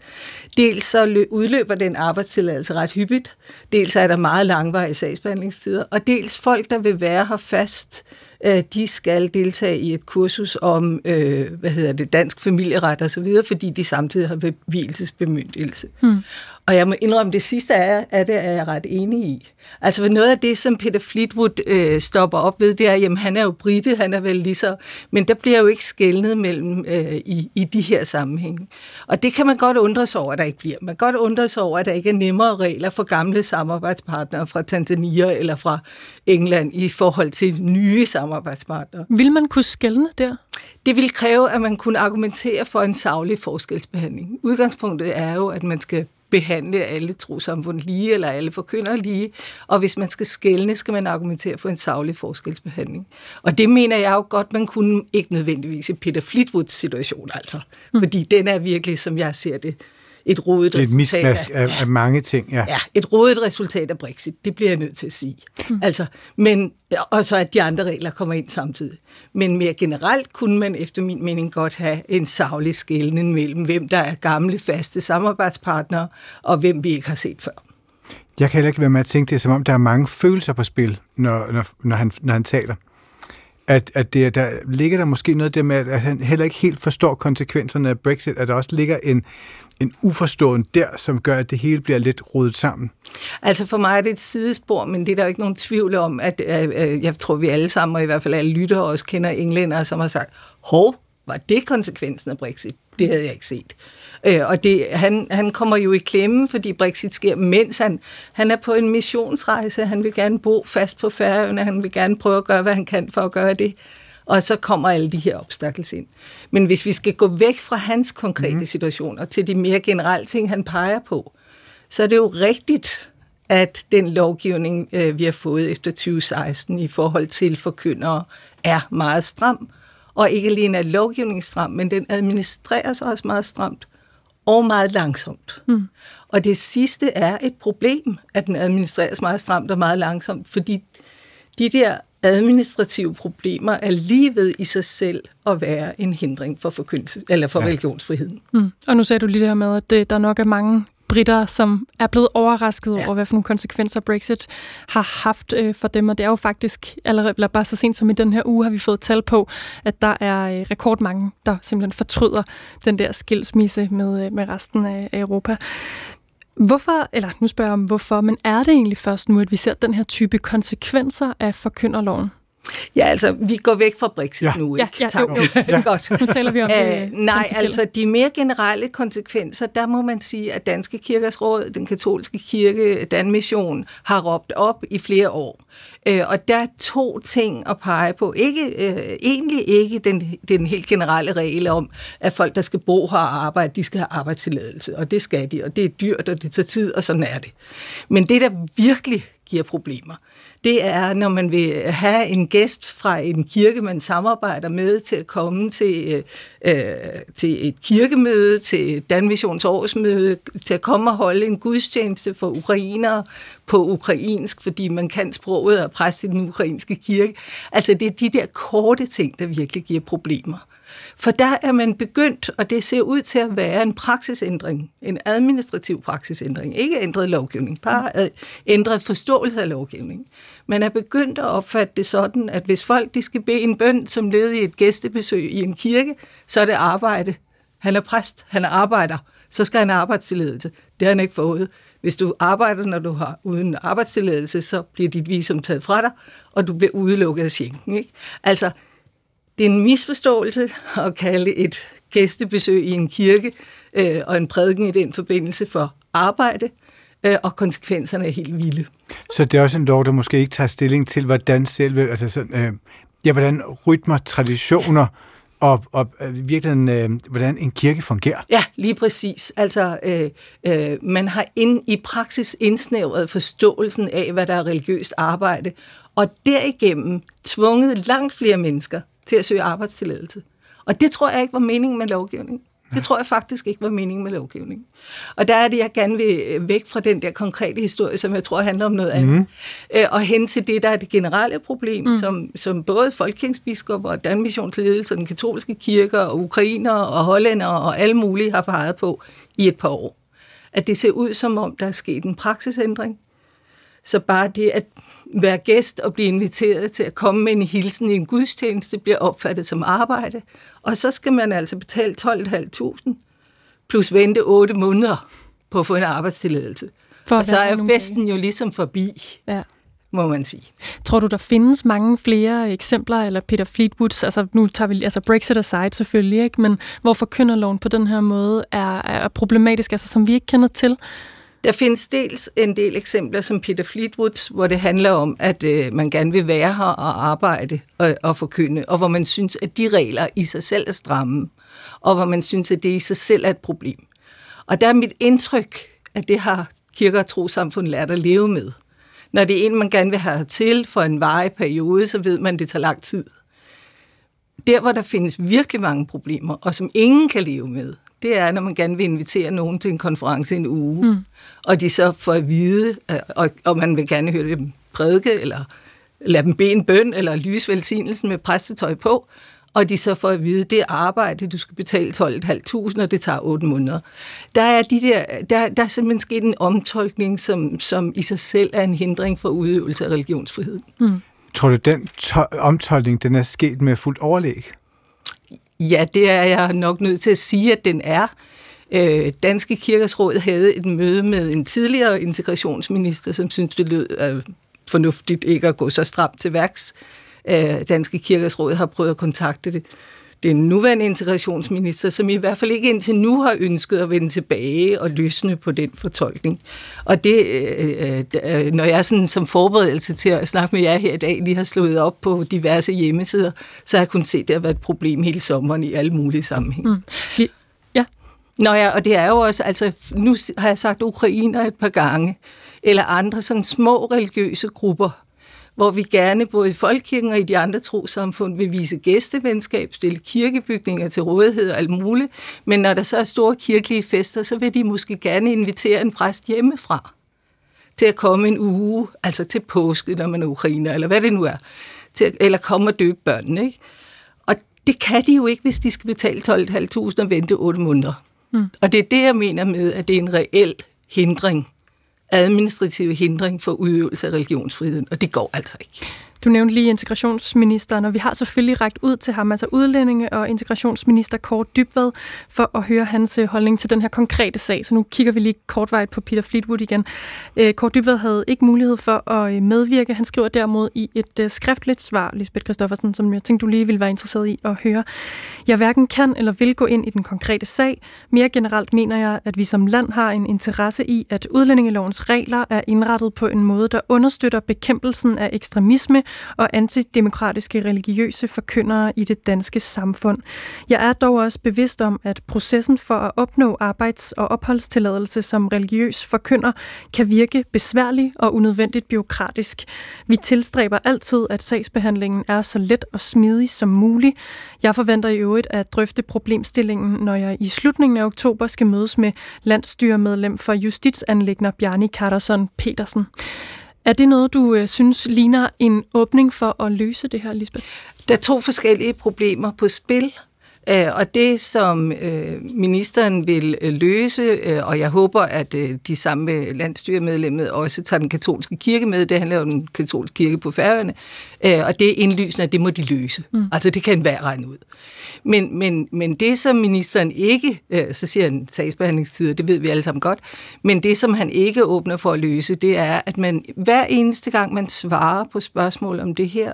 dels så udløber den arbejdstilladelse ret hyppigt, dels er der meget langvarige sagsbehandlingstider, og dels folk, der vil være her fast, øh, de skal deltage i et kursus om, øh, hvad hedder det, dansk familieret og så videre, fordi de samtidig har bevilelsesbemyndigelse. Hmm. Og jeg må indrømme, det sidste er, at det er jeg ret enig i. Altså noget af det, som Peter Fleetwood øh, stopper op ved, det er, jamen han er jo brite, han er vel lige så... Men der bliver jo ikke skældnet mellem øh, i, i de her sammenhænge. Og det kan man godt undre sig over, at der ikke bliver. Man kan godt undre sig over, at der ikke er nemmere regler for gamle samarbejdspartnere fra Tanzania eller fra England i forhold til nye samarbejdspartnere. Vil man kunne skældne der? Det vil kræve, at man kunne argumentere for en savlig forskelsbehandling. Udgangspunktet er jo, at man skal behandle alle trosamfund lige, eller alle forkynder lige. Og hvis man skal skælne, skal man argumentere for en savlig forskelsbehandling. Og det mener jeg jo godt, man kunne ikke nødvendigvis i Peter Fleetwoods situation, altså. Mm. Fordi den er virkelig, som jeg ser det, et rodet det er et mismask af, af, af mange ting, ja. Ja, et rodet resultat af Brexit, det bliver jeg nødt til at sige. Mm. Altså, men, og så at de andre regler kommer ind samtidig. Men mere generelt kunne man efter min mening godt have en savlig skældning mellem, hvem der er gamle, faste samarbejdspartnere, og hvem vi ikke har set før. Jeg kan heller ikke være med at tænke det, som om der er mange følelser på spil, når, når, når, han, når han taler at, at det, der ligger der måske noget der med, at han heller ikke helt forstår konsekvenserne af Brexit, at der også ligger en, en uforståen der, som gør, at det hele bliver lidt rodet sammen? Altså for mig er det et sidespor, men det er der jo ikke nogen tvivl om, at øh, øh jeg tror, vi alle sammen, og i hvert fald alle lyttere også kender englænder, som har sagt, hov, var det konsekvensen af Brexit? Det havde jeg ikke set. Øh, og det, han, han kommer jo i klemme, fordi Brexit sker, mens han, han er på en missionsrejse. Han vil gerne bo fast på færøerne. Han vil gerne prøve at gøre, hvad han kan for at gøre det. Og så kommer alle de her obstakler ind. Men hvis vi skal gå væk fra hans konkrete mm. situation og til de mere generelle ting, han peger på, så er det jo rigtigt, at den lovgivning, øh, vi har fået efter 2016 i forhold til forkyndere, er meget stram. Og ikke alene er lovgivningen stram, men den administreres også meget stramt og meget langsomt. Mm. Og det sidste er et problem, at den administreres meget stramt og meget langsomt, fordi de der administrative problemer er lige ved i sig selv at være en hindring for, forkyndelse, eller for ja. religionsfriheden. Mm. Og nu sagde du lige det her med, at det, der nok er mange britter, som er blevet overrasket ja. over, hvad for nogle konsekvenser Brexit har haft øh, for dem. Og det er jo faktisk, allerede eller bare så sent som i den her uge, har vi fået tal på, at der er øh, rekordmange, der simpelthen fortryder den der skilsmisse med, øh, med resten af Europa. Hvorfor, eller nu spørger jeg om hvorfor, men er det egentlig først nu, at vi ser den her type konsekvenser af forkynderloven? Ja, altså, vi går væk fra Brexit ja. nu, ikke? Ja, ja, jo, jo. *laughs* ja. *laughs* Godt. Nu taler vi om det. Uh, nej, altså, de mere generelle konsekvenser, der må man sige, at Danske Kirkers Råd, den katolske kirke, Dan Mission, har råbt op i flere år. Uh, og der er to ting at pege på. Ikke, uh, egentlig ikke den, den helt generelle regel om, at folk, der skal bo her og arbejde, de skal have arbejdstilladelse. Og det skal de, og det er dyrt, og det tager tid, og sådan er det. Men det, der virkelig giver problemer, det er, når man vil have en gæst fra en kirke, man samarbejder med, til at komme til, øh, øh, til et kirkemøde, til Danvisions årsmøde, til at komme og holde en gudstjeneste for ukrainere på ukrainsk, fordi man kan sproget og præst i den ukrainske kirke. Altså det er de der korte ting, der virkelig giver problemer. For der er man begyndt, og det ser ud til at være en praksisændring, en administrativ praksisændring, ikke ændret lovgivning, bare ændret forståelse af lovgivning. Man er begyndt at opfatte det sådan, at hvis folk de skal bede en bøn som led i et gæstebesøg i en kirke, så er det arbejde. Han er præst, han er arbejder, så skal han have arbejdstilladelse. Det har han ikke fået. Hvis du arbejder, når du har uden arbejdstilladelse, så bliver dit visum taget fra dig, og du bliver udelukket af Schengen. Ikke? Altså, det er en misforståelse at kalde et gæstebesøg i en kirke øh, og en prædiken i den forbindelse for arbejde. øh, og konsekvenserne er helt vilde. Så det er også en lov, der måske ikke tager stilling til, hvordan selve, altså sådan, øh, ja, hvordan rytmer, traditioner og, og øh, virkelig, øh, hvordan en kirke fungerer. Ja, lige præcis. Altså, øh, øh, man har ind, i praksis indsnævret forståelsen af, hvad der er religiøst arbejde, og derigennem tvunget langt flere mennesker til at søge arbejdstilladelse. Og det tror jeg ikke var meningen med lovgivningen. Det tror jeg faktisk ikke var meningen med lovgivningen. Og der er det, jeg gerne vil øh, væk fra den der konkrete historie, som jeg tror handler om noget andet. Mm. Og hen til det, der er det generelle problem, mm. som, som både folkekingsbiskopper og Danmissionsledelse, den katolske kirke og ukrainer og hollænder og alle mulige har peget på i et par år. At det ser ud som om, der er sket en praksisændring. Så bare det at være gæst og blive inviteret til at komme med en hilsen i en gudstjeneste bliver opfattet som arbejde. Og så skal man altså betale 12.500 plus vente 8 måneder på at få en arbejdstilladelse. For og så er festen jo ligesom forbi. Ja må man sige. Tror du, der findes mange flere eksempler, eller Peter Fleetwoods, altså nu tager vi altså Brexit aside selvfølgelig, ikke? men hvor forkynderloven på den her måde er, er problematisk, altså som vi ikke kender til? Der findes dels en del eksempler som Peter Fleetwoods, hvor det handler om, at øh, man gerne vil være her og arbejde og, og forkynde, og hvor man synes, at de regler i sig selv er stramme, og hvor man synes, at det i sig selv er et problem. Og der er mit indtryk, at det har kirker og trosamfund lært at leve med. Når det er en, man gerne vil have til for en varig periode, så ved man, at det tager lang tid. Der, hvor der findes virkelig mange problemer, og som ingen kan leve med, det er, når man gerne vil invitere nogen til en konference en uge, mm. og de så får at vide, øh, og, og man vil gerne høre dem prædike, eller lade dem bede en bøn, eller lyse velsignelsen med præstetøj på, og de så får at vide, det er arbejde, du skal betale 12.500, og det tager 8 måneder. Der er, de der, der, der er simpelthen sket en omtolkning, som, som i sig selv er en hindring for udøvelse af religionsfrihed. Mm. Tror du, den omtolkning den er sket med fuldt overlæg? Ja, det er jeg nok nødt til at sige, at den er. Øh, Danske Kirkers Råd havde et møde med en tidligere integrationsminister, som synes det lød øh, fornuftigt ikke at gå så stramt til værks. Øh, Danske Kirkers Råd har prøvet at kontakte det den nuværende integrationsminister, som i hvert fald ikke indtil nu har ønsket at vende tilbage og løsne på den fortolkning. Og det, øh, øh, når jeg sådan, som forberedelse til at snakke med jer her i dag, lige har slået op på diverse hjemmesider, så har jeg kun set, at det har været et problem hele sommeren i alle mulige sammenhænge. Mm. Ja. Nå ja, og det er jo også, altså nu har jeg sagt ukrainer et par gange, eller andre sådan små religiøse grupper, hvor vi gerne både i Folkekirken og i de andre trosamfund vil vise gæstevenskab, stille kirkebygninger til rådighed og alt muligt. Men når der så er store kirkelige fester, så vil de måske gerne invitere en præst hjemmefra til at komme en uge, altså til påske, når man er ukrainer, eller hvad det nu er, til, eller komme og døbe børnene. Ikke? Og det kan de jo ikke, hvis de skal betale 12.500 og vente 8 måneder. Mm. Og det er det, jeg mener med, at det er en reel hindring administrative hindring for udøvelse af religionsfriheden, og det går altså ikke. Du nævnte lige integrationsministeren, og vi har selvfølgelig rækket ud til ham, altså udlændinge og integrationsminister Kort Dybvad, for at høre hans øh, holdning til den her konkrete sag. Så nu kigger vi lige kortvejt på Peter Fleetwood igen. Øh, Kort Dybvad havde ikke mulighed for at øh, medvirke. Han skriver derimod i et øh, skriftligt svar, Lisbeth Christoffersen, som jeg tænkte, du lige ville være interesseret i at høre. Jeg hverken kan eller vil gå ind i den konkrete sag. Mere generelt mener jeg, at vi som land har en interesse i, at udlændingelovens regler er indrettet på en måde, der understøtter bekæmpelsen af ekstremisme og antidemokratiske religiøse forkyndere i det danske samfund. Jeg er dog også bevidst om, at processen for at opnå arbejds- og opholdstilladelse som religiøs forkynder kan virke besværlig og unødvendigt byråkratisk. Vi tilstræber altid, at sagsbehandlingen er så let og smidig som muligt. Jeg forventer i øvrigt at drøfte problemstillingen, når jeg i slutningen af oktober skal mødes med landstyremedlem for Justitsanlægner Bjarni Carterson Petersen. Er det noget, du øh, synes ligner en åbning for at løse det her, Lisbeth? Der er to forskellige problemer på spil. Øh, og det, som øh, ministeren vil øh, løse, og jeg håber, at de samme landstyremedlemmer også tager den katolske kirke med, det handler om den katolske kirke på færøerne, og det er indlysende, at det må de løse. Mm. Altså, det kan være regne ud. Men, men, men det, som ministeren ikke, så siger han sagsbehandlingstider, det ved vi alle sammen godt, men det, som han ikke åbner for at løse, det er, at man hver eneste gang, man svarer på spørgsmål om det her,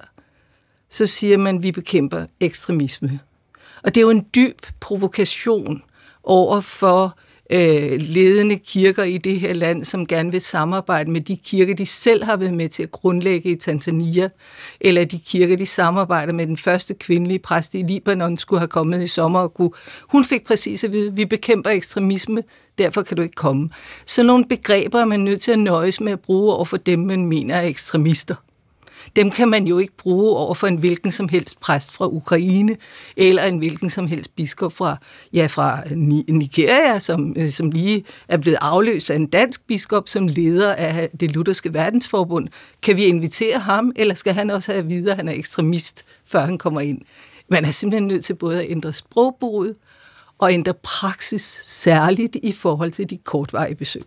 så siger man, at vi bekæmper ekstremisme. Og det er jo en dyb provokation over for øh, ledende kirker i det her land, som gerne vil samarbejde med de kirker, de selv har været med til at grundlægge i Tanzania, eller de kirker, de samarbejder med den første kvindelige præst i Libanon, skulle have kommet i sommer og kunne. Hun fik præcis at vide, vi bekæmper ekstremisme, derfor kan du ikke komme. Så nogle begreber er man nødt til at nøjes med at bruge over for dem, man mener er ekstremister dem kan man jo ikke bruge over for en hvilken som helst præst fra Ukraine, eller en hvilken som helst biskop fra, ja, fra Nigeria, som, øh, som lige er blevet afløst af en dansk biskop som leder af det lutherske verdensforbund. Kan vi invitere ham, eller skal han også have at vide, at han er ekstremist, før han kommer ind? Man er simpelthen nødt til både at ændre sprogbruget og ændre praksis, særligt i forhold til de kortvarige besøg.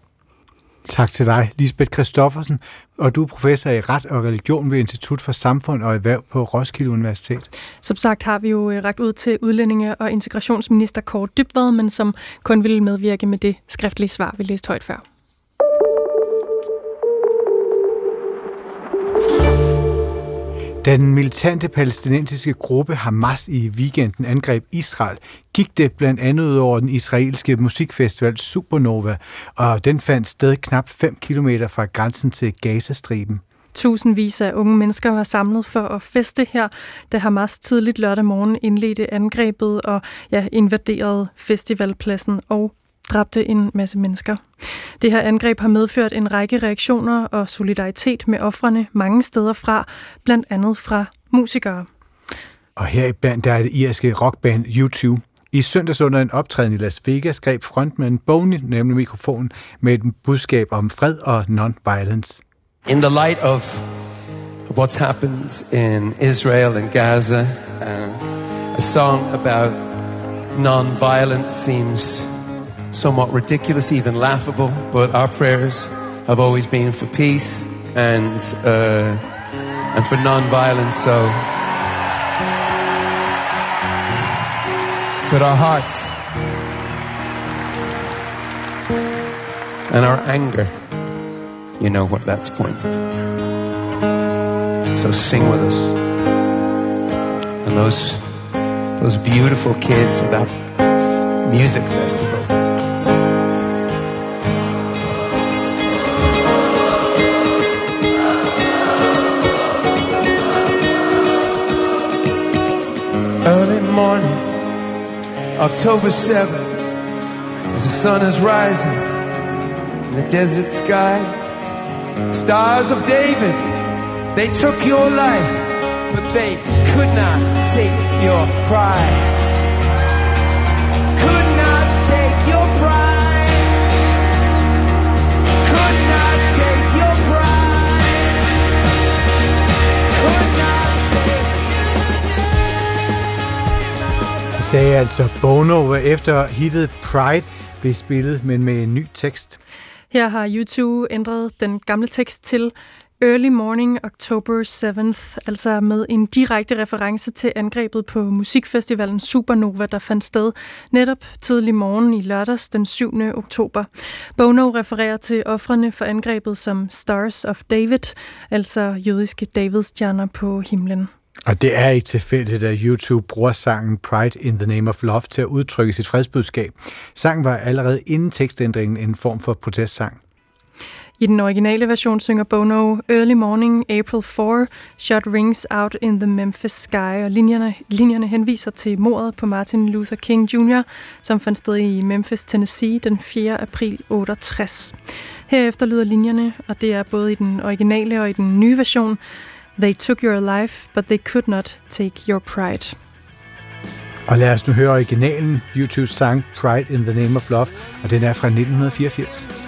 Tak til dig, Lisbeth Christoffersen, og du er professor i ret og religion ved Institut for Samfund og Erhverv på Roskilde Universitet. Som sagt har vi jo øh, ragt ret ud til udlændinge- og integrationsminister Kåre Dybvad, men som kun ville medvirke med det skriftlige svar, vi læste højt før. Da den militante palæstinensiske gruppe Hamas i weekenden angreb Israel, gik det blandt andet ud over den israelske musikfestival Supernova, og den fandt sted knap 5 km fra grænsen til Gazastriben. Tusindvis af unge mennesker var samlet for at feste her, da Hamas tidligt lørdag morgen indledte angrebet og ja, invaderede festivalpladsen og dræbte en masse mennesker. Det her angreb har medført en række reaktioner og solidaritet med offrene mange steder fra, blandt andet fra musikere. Og her i band, der er det irske rockband U2. I søndags under en optræden i Las Vegas greb frontmanden Boney nemlig mikrofonen med et budskab om fred og non-violence. In the light of what's happened in Israel and Gaza, uh, a song about non-violence seems somewhat ridiculous, even laughable, but our prayers have always been for peace and uh, and for non-violence. So, but our hearts and our anger, you know what that's pointed. So sing with us, and those those beautiful kids at that music festival. Early morning, October 7th, as the sun is rising in the desert sky. Stars of David, they took your life, but they could not take your pride. Sagde altså Bono, efter hittet Pride blev spillet, men med en ny tekst. Her har YouTube ændret den gamle tekst til Early Morning October 7th, altså med en direkte reference til angrebet på musikfestivalen Supernova, der fandt sted netop tidlig morgen i lørdags den 7. oktober. Bono refererer til offrene for angrebet som Stars of David, altså jødiske Davidstjerner på himlen. Og det er ikke tilfældigt, at YouTube bruger sangen Pride in the Name of Love til at udtrykke sit fredsbudskab. Sangen var allerede inden tekstændringen en form for protestsang. I den originale version synger Bono Early Morning, April 4, Shot Rings Out in the Memphis Sky, og linjerne, linjerne henviser til mordet på Martin Luther King Jr., som fandt sted i Memphis, Tennessee den 4. april 68. Herefter lyder linjerne, og det er både i den originale og i den nye version, They took your life, but they could not take your pride. Og lad os nu høre originalen, YouTubes sang Pride in the Name of Love, og den er fra 1984.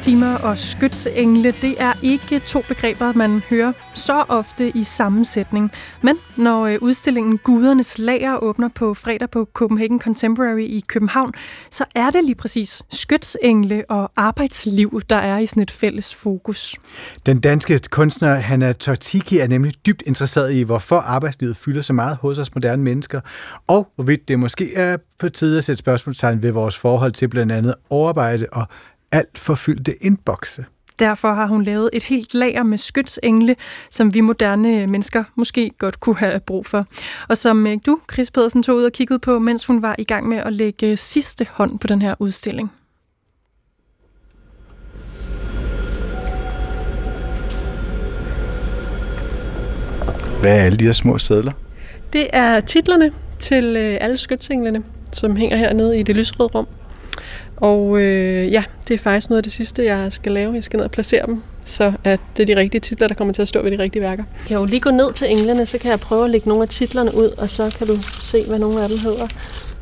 arbejdstimer og skytsengle, det er ikke to begreber, man hører så ofte i sammensætning. Men når øh, udstillingen Gudernes Lager åbner på fredag på Copenhagen Contemporary i København, så er det lige præcis skytsengle og arbejdsliv, der er i sådan et fælles fokus. Den danske kunstner Hanna Tortiki er nemlig dybt interesseret i, hvorfor arbejdslivet fylder så meget hos os moderne mennesker, og hvorvidt det måske er på tide at sætte spørgsmålstegn ved vores forhold til blandt andet overarbejde og alt forfyldte inboxe. Derfor har hun lavet et helt lager med skytsengle, som vi moderne mennesker måske godt kunne have brug for. Og som øh, du, Chris Pedersen, tog ud og kiggede på, mens hun var i gang med at lægge sidste hånd på den her udstilling. Hvad er alle de her små sædler? Det er titlerne til øh, alle skytsenglene, som hænger hernede i det lysrøde rum. Og øh, ja, det er faktisk noget af det sidste, jeg skal lave. Jeg skal ned og placere dem, så at det er de rigtige titler, der kommer til at stå ved de rigtige værker. Jeg kan jo lige gå ned til englene, så kan jeg prøve at lægge nogle af titlerne ud, og så kan du se, hvad nogle af dem hedder.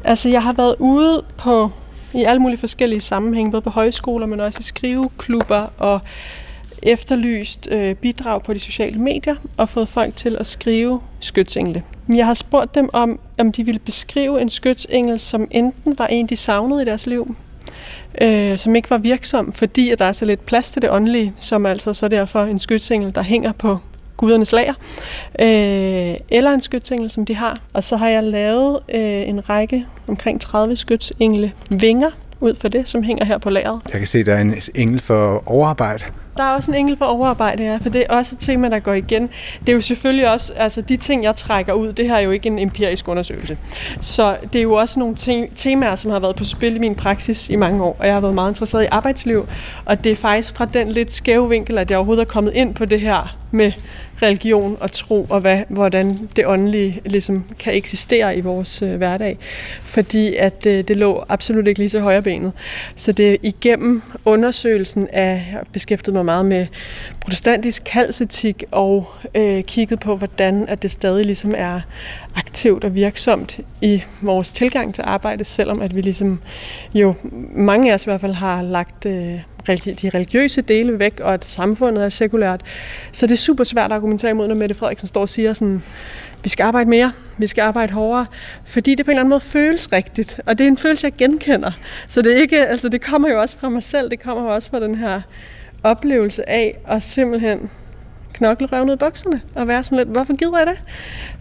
Altså, jeg har været ude på i alle mulige forskellige sammenhænge, både på højskoler, men også i skriveklubber og efterlyst øh, bidrag på de sociale medier og fået folk til at skrive skytsengle. Jeg har spurgt dem om, om de ville beskrive en skytsengel, som enten var en, de savnede i deres liv, øh, som ikke var virksom, fordi at der er så lidt plads til det åndelige, som altså så derfor en skytsengel, der hænger på gudernes lager, øh, eller en skytsengel, som de har. Og så har jeg lavet øh, en række, omkring 30 skytsengle vinger, ud for det, som hænger her på lageret. Jeg kan se, der er en engel for overarbejde. Der er også en engel for overarbejde, ja, for det er også et tema, der går igen. Det er jo selvfølgelig også, altså de ting, jeg trækker ud, det her er jo ikke en empirisk undersøgelse. Så det er jo også nogle te- temaer, som har været på spil i min praksis i mange år, og jeg har været meget interesseret i arbejdsliv, og det er faktisk fra den lidt skæve vinkel, at jeg overhovedet er kommet ind på det her med religion og tro, og hvad, hvordan det åndelige ligesom kan eksistere i vores øh, hverdag. Fordi at øh, det lå absolut ikke lige så højre benet. Så det er igennem undersøgelsen af, jeg har beskæftiget mig meget med protestantisk kalsetik og øh, kigget på, hvordan at det stadig ligesom er aktivt og virksomt i vores tilgang til arbejde, selvom at vi ligesom jo, mange af os i hvert fald har lagt øh, de religiøse dele væk, og at samfundet er sekulært. Så det er super svært at argumentere imod, når Mette Frederiksen står og siger sådan, vi skal arbejde mere, vi skal arbejde hårdere, fordi det på en eller anden måde føles rigtigt, og det er en følelse, jeg genkender. Så det, er ikke, altså det kommer jo også fra mig selv, det kommer jo også fra den her oplevelse af at simpelthen knokle røven ud i bukserne og være sådan lidt, hvorfor gider jeg det?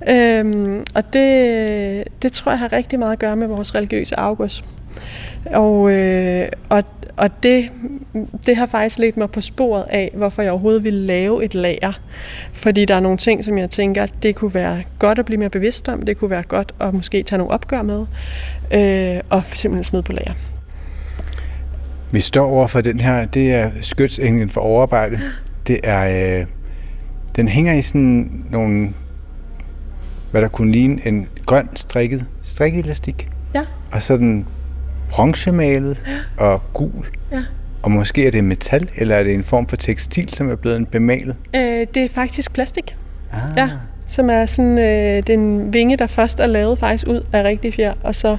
Øhm, og det, det tror jeg har rigtig meget at gøre med vores religiøse afgås. Og, øh, og, og det, det har faktisk lidt mig på sporet af, hvorfor jeg overhovedet ville lave et lager. Fordi der er nogle ting, som jeg tænker, det kunne være godt at blive mere bevidst om, det kunne være godt at måske tage nogle opgør med, øh, og simpelthen smide på lager. Vi står over for den her, det er skytsenglen for overarbejde. Det er, øh, den hænger i sådan nogle, hvad der kunne ligne en grøn strikket strikkelastik. Ja. Og så den bronzemalet ja. og gul. Ja. Og måske er det metal, eller er det en form for tekstil, som er blevet bemalet? Øh, det er faktisk plastik. Ah. Ja, som er sådan øh, den vinge, der først er lavet faktisk ud af rigtig fjer, og så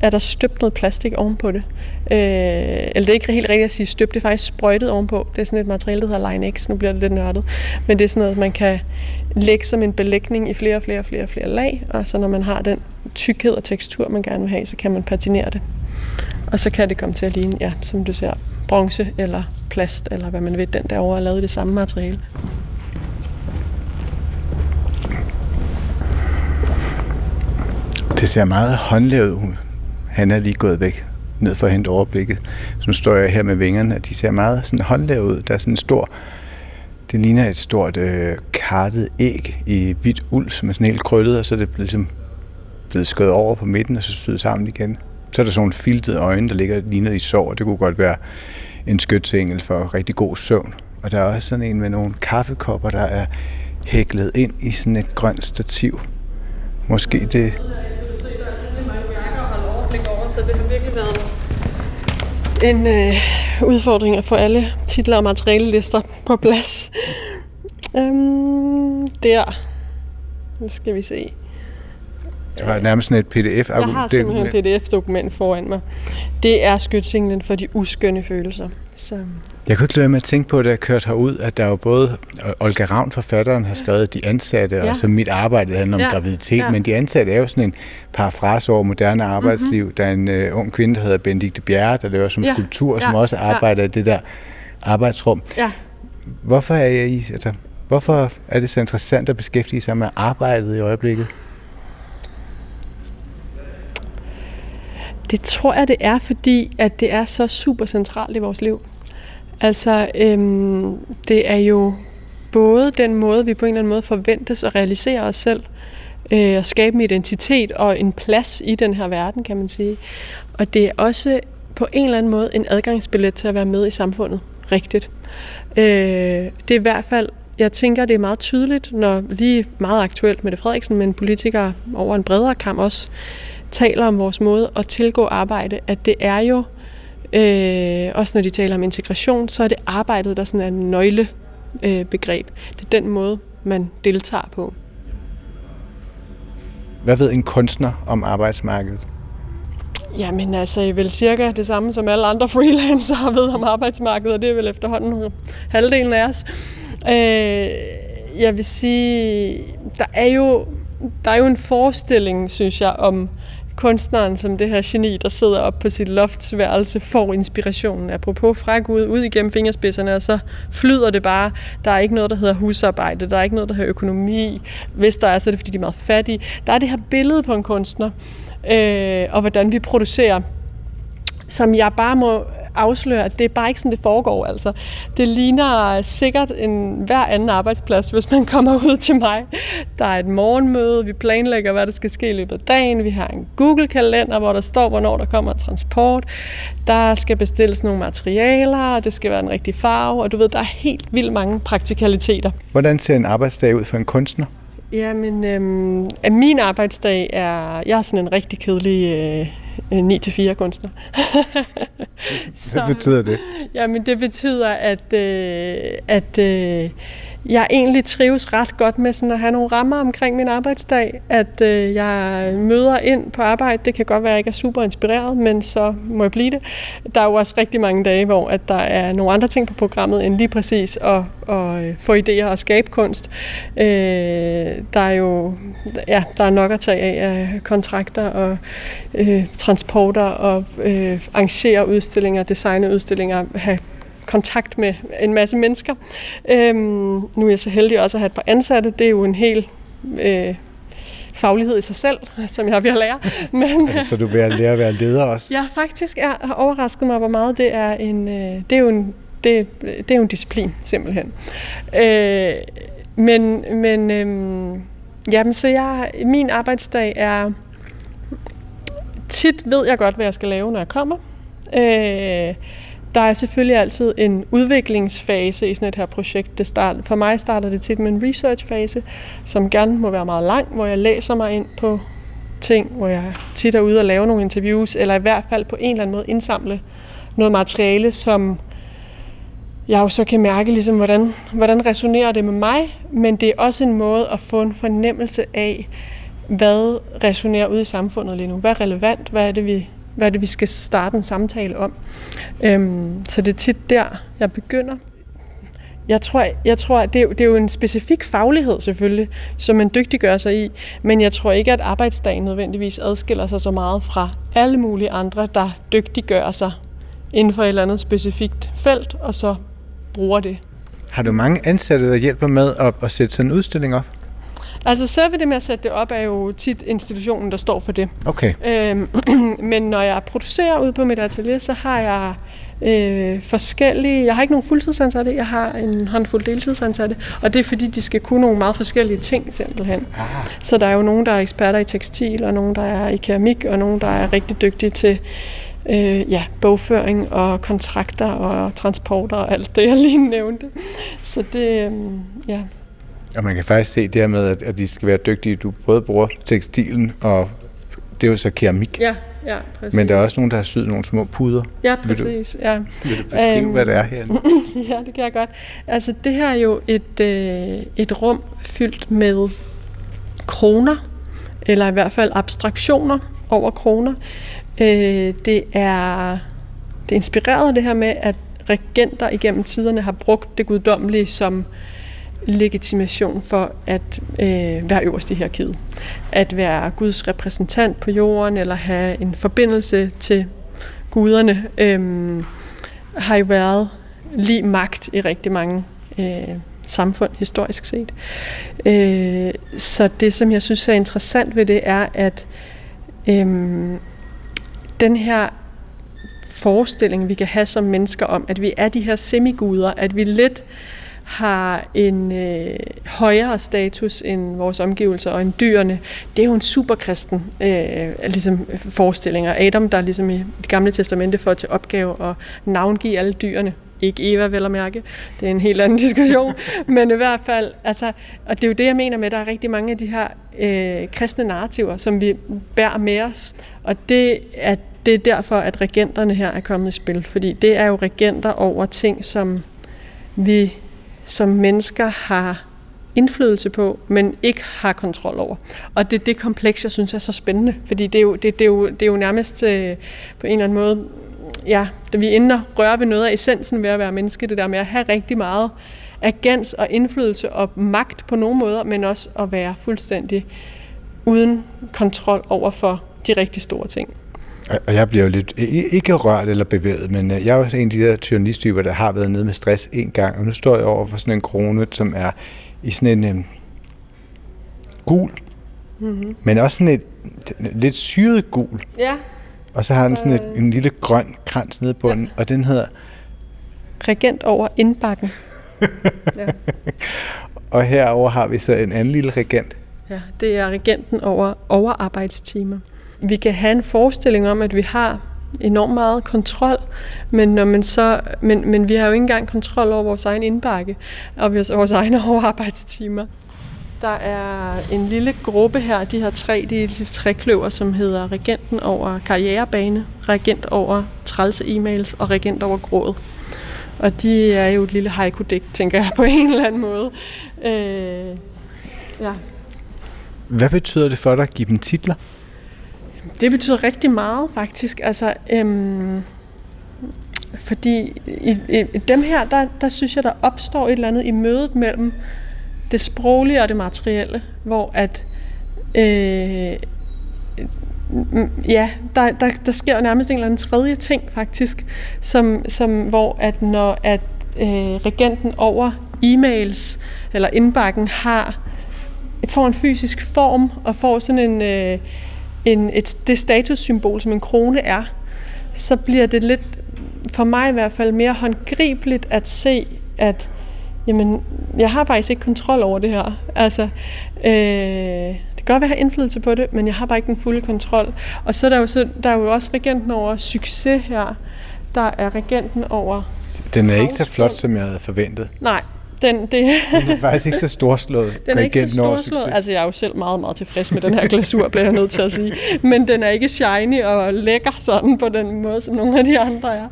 er der støbt noget plastik ovenpå det. Øh, eller det er ikke helt rigtigt at sige støbt, det er faktisk sprøjtet ovenpå. Det er sådan et materiale, der hedder Line X. Nu bliver det lidt nørdet. Men det er sådan noget, man kan lægge som en belægning i flere og flere og flere, flere lag. Og så når man har den tykkhed og tekstur, man gerne vil have, så kan man patinere det. Og så kan det komme til at ligne, ja, som du ser, bronze eller plast, eller hvad man ved, den derovre er lavet i det samme materiale. Det ser meget håndlavet ud. Han er lige gået væk ned for at hente overblikket. Så nu står jeg her med vingerne, og de ser meget sådan håndlavet ud. Der er sådan en stor, det ligner et stort øh, kartet æg i hvidt uld, som er sådan helt krøllet, og så er det ligesom blevet skåret over på midten, og så syet sammen igen. Så er der sådan nogle filtede øjne, der ligger ligner i sår, det kunne godt være en skytsengel for rigtig god søvn. Og der er også sådan en med nogle kaffekopper, der er hæklet ind i sådan et grønt stativ. Måske det... Så det har virkelig været en øh, udfordring at få alle titler og materialelister på plads. Øhm, der. Nu skal vi se. Det var nærmest sådan et pdf Jeg har simpelthen et pdf-dokument foran mig. Det er skytsinglen for de uskønne følelser. Så Jeg kunne ikke lade med at tænke på, da jeg kørte herud, at der jo både Olga Ravn, forfatteren, har skrevet De Ansatte, ja. og så mit arbejde handler om ja. graviditet, ja. men De Ansatte er jo sådan en parafrase over moderne arbejdsliv. Mm-hmm. Der er en uh, ung kvinde, der hedder Benedikte Bjerre, der laver som ja. skulptur, ja. som også arbejder ja. i det der arbejdsrum. Ja. Hvorfor er jeg i, altså, hvorfor er det så interessant at beskæftige sig med arbejdet i øjeblikket? Det tror jeg, det er, fordi at det er så super centralt i vores liv. Altså, øhm, det er jo både den måde, vi på en eller anden måde forventes at realisere os selv, øh, og skabe en identitet og en plads i den her verden, kan man sige. Og det er også på en eller anden måde en adgangsbillet til at være med i samfundet rigtigt. Øh, det er i hvert fald, jeg tænker, det er meget tydeligt, når lige meget aktuelt med det Frederiksen, men politikere over en bredere kamp også, taler om vores måde at tilgå arbejde, at det er jo, øh, også når de taler om integration, så er det arbejdet, der sådan er en nøglebegreb. Øh, det er den måde, man deltager på. Hvad ved en kunstner om arbejdsmarkedet? Jamen altså, jeg vil cirka det samme som alle andre freelancere ved om arbejdsmarkedet, og det er vel efterhånden halvdelen af os. Øh, jeg vil sige, der er jo, der er jo en forestilling, synes jeg, om kunstneren som det her geni, der sidder op på sit loftsværelse, får inspirationen. Apropos fra Gud ud igennem fingerspidserne, og så flyder det bare. Der er ikke noget, der hedder husarbejde, der er ikke noget, der hedder økonomi. Hvis der er, så er det, fordi de er meget fattige. Der er det her billede på en kunstner, øh, og hvordan vi producerer som jeg bare må afsløre, at det er bare ikke sådan, det foregår. Altså. Det ligner sikkert en hver anden arbejdsplads, hvis man kommer *laughs* ud til mig. Der er et morgenmøde, vi planlægger, hvad der skal ske i løbet af dagen. Vi har en Google-kalender, hvor der står, hvornår der kommer transport. Der skal bestilles nogle materialer, og det skal være en rigtig farve, og du ved, der er helt vildt mange praktikaliteter. Hvordan ser en arbejdsdag ud for en kunstner? Jamen, øhm, min arbejdsdag er, jeg er sådan en rigtig kedelig øh, 9-4 kunstner. Hvad betyder det? *laughs* Jamen det betyder, at, øh, at øh, jeg egentlig trives ret godt med sådan at have nogle rammer omkring min arbejdsdag. At øh, jeg møder ind på arbejde. Det kan godt være, at jeg ikke er super inspireret, men så må jeg blive det. Der er jo også rigtig mange dage, hvor at der er nogle andre ting på programmet end lige præcis at, at øh, få idéer og skabe kunst. Øh, der er jo ja, der er nok at tage af af kontrakter og øh, transporter og øh, arrangere udstillinger, designe udstillinger, have kontakt med en masse mennesker. Øhm, nu er jeg så heldig også at have et par ansatte. Det er jo en hel øh, faglighed i sig selv, som jeg er ved at lære. Men, altså, så du vil lære at være leder også? Ja, faktisk er, har overrasket mig, hvor meget det er en, øh, det er jo en, det, det er jo en disciplin, simpelthen. Øh, men men øh, jamen, så jeg, min arbejdsdag er... Tit ved jeg godt, hvad jeg skal lave, når jeg kommer. Øh, der er selvfølgelig altid en udviklingsfase i sådan et her projekt. Det start, for mig starter det tit med en researchfase, som gerne må være meget lang, hvor jeg læser mig ind på ting, hvor jeg tit er ude og lave nogle interviews, eller i hvert fald på en eller anden måde indsamle noget materiale, som jeg jo så kan mærke, ligesom, hvordan, hvordan resonerer det med mig, men det er også en måde at få en fornemmelse af, hvad resonerer ud i samfundet lige nu. Hvad er relevant? Hvad er det, vi hvad er det, vi skal starte en samtale om. Øhm, så det er tit der, jeg begynder. Jeg tror, jeg tror det, er, det er jo en specifik faglighed selvfølgelig, som man dygtiggør sig i, men jeg tror ikke, at arbejdsdagen nødvendigvis adskiller sig så meget fra alle mulige andre, der dygtiggør sig inden for et eller andet specifikt felt, og så bruger det. Har du mange ansatte, der hjælper med at, at sætte sådan en udstilling op? Altså selve det med at sætte det op, er jo tit institutionen, der står for det. Okay. Øhm, *clears throat* men når jeg producerer ud på mit atelier, så har jeg øh, forskellige... Jeg har ikke nogen fuldtidsansatte, jeg har en håndfuld deltidsansatte, og det er fordi, de skal kunne nogle meget forskellige ting simpelthen. Ah. Så der er jo nogen, der er eksperter i tekstil, og nogen, der er i keramik, og nogen, der er rigtig dygtige til øh, ja, bogføring og kontrakter og transporter og alt det, jeg lige nævnte. Så det, øh, ja, og man kan faktisk se det med, at, de skal være dygtige. Du både bruger tekstilen, og det er jo så keramik. Ja, ja, præcis. Men der er også nogen, der har syet nogle små puder. Ja, præcis. Vil du, ja. vil du beskrive, um, hvad det er her? *laughs* ja, det kan jeg godt. Altså, det her er jo et, øh, et rum fyldt med kroner, eller i hvert fald abstraktioner over kroner. Øh, det er det er inspireret af det her med, at regenter igennem tiderne har brugt det guddommelige som legitimation for at øh, være øverst i hierarkiet. At være Guds repræsentant på jorden, eller have en forbindelse til guderne, øh, har jo været lige magt i rigtig mange øh, samfund, historisk set. Øh, så det, som jeg synes er interessant ved det, er, at øh, den her forestilling, vi kan have som mennesker om, at vi er de her semiguder, at vi lidt har en øh, højere status end vores omgivelser og end dyrene, det er jo en superkristen øh, ligesom forestilling. Og Adam, der ligesom i det gamle testamente får til opgave at navngive alle dyrene, ikke Eva vel at mærke, det er en helt anden diskussion, *laughs* men i hvert fald, altså, og det er jo det, jeg mener med, at der er rigtig mange af de her øh, kristne narrativer, som vi bærer med os, og det er, det er derfor, at regenterne her er kommet i spil, fordi det er jo regenter over ting, som vi som mennesker har indflydelse på, men ikke har kontrol over. Og det er det kompleks, jeg synes er så spændende, fordi det er jo, det, det er jo, det er jo nærmest øh, på en eller anden måde, ja, da vi ender og rører ved noget af essensen ved at være menneske, det der med at have rigtig meget agens og indflydelse og magt på nogle måder, men også at være fuldstændig uden kontrol over for de rigtig store ting. Og jeg bliver jo lidt, ikke rørt eller bevæget, men øh, jeg er jo en af de der tyrannistyper, der har været nede med stress en gang, og nu står jeg over for sådan en krone, som er i sådan en um, gul, mm-hmm. men også sådan et lidt syret gul. Ja. Og så har den sådan et, øh. en lille grøn krans nede på ja. den, og den hedder... Regent over indbakken. ja. *laughs* Og herover har vi så en anden lille regent. Ja, det er regenten over overarbejdstimer vi kan have en forestilling om, at vi har enormt meget kontrol, men, når man så, men, men vi har jo ikke engang kontrol over vores egen indbakke og vores egne *laughs* overarbejdstimer. Der er en lille gruppe her, de her tre, de, de tre kløver, som hedder Regenten over karrierebane, Regent over trælse e-mails og Regent over gråd. Og de er jo et lille haiku tænker jeg på *laughs* en eller anden måde. Øh, ja. Hvad betyder det for dig at give dem titler? Det betyder rigtig meget, faktisk. Altså, øhm, fordi i, i dem her, der, der synes jeg, der opstår et eller andet i mødet mellem det sproglige og det materielle, hvor at øh, ja, der, der, der sker nærmest en eller anden tredje ting faktisk, som, som hvor at når at øh, regenten over e-mails eller indbakken har får en fysisk form og får sådan en øh, en, et, det statussymbol, som en krone er, så bliver det lidt, for mig i hvert fald, mere håndgribeligt at se, at jamen, jeg har faktisk ikke kontrol over det her. Altså, øh, det kan godt være, at jeg har indflydelse på det, men jeg har bare ikke den fulde kontrol. Og så er der jo, så, der er jo også regenten over succes her. Der er regenten over... Den er ikke så flot, som jeg havde forventet. Nej, den, det... den er faktisk ikke så storslået. *laughs* Den er ikke så storslået. Altså, jeg er jo selv meget, meget tilfreds med den her glasur, bliver jeg nødt til at sige. Men den er ikke shiny og lækker sådan på den måde, som nogle af de andre er.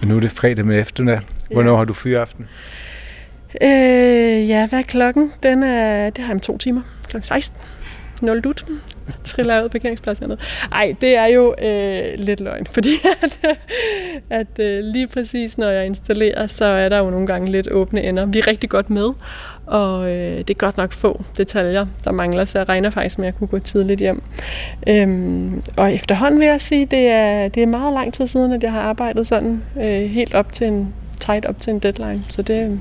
Og nu er det fredag med eftermiddag. Hvornår ja. har du fyraften? Øh, ja, hvad er klokken? Den er, det har jeg om to timer. Klokken 16. 0 dut triller ud på parkeringspladsen. Ej, det er jo øh, lidt løgn, fordi at, *laughs* at øh, lige præcis når jeg installerer, så er der jo nogle gange lidt åbne ender. Vi er rigtig godt med, og øh, det er godt nok få detaljer, der mangler, så jeg regner faktisk med, at jeg kunne gå tidligt hjem. Øhm, og efterhånden vil jeg sige, det er, det er meget lang tid siden, at jeg har arbejdet sådan øh, helt op til en, tight op til en deadline, så det,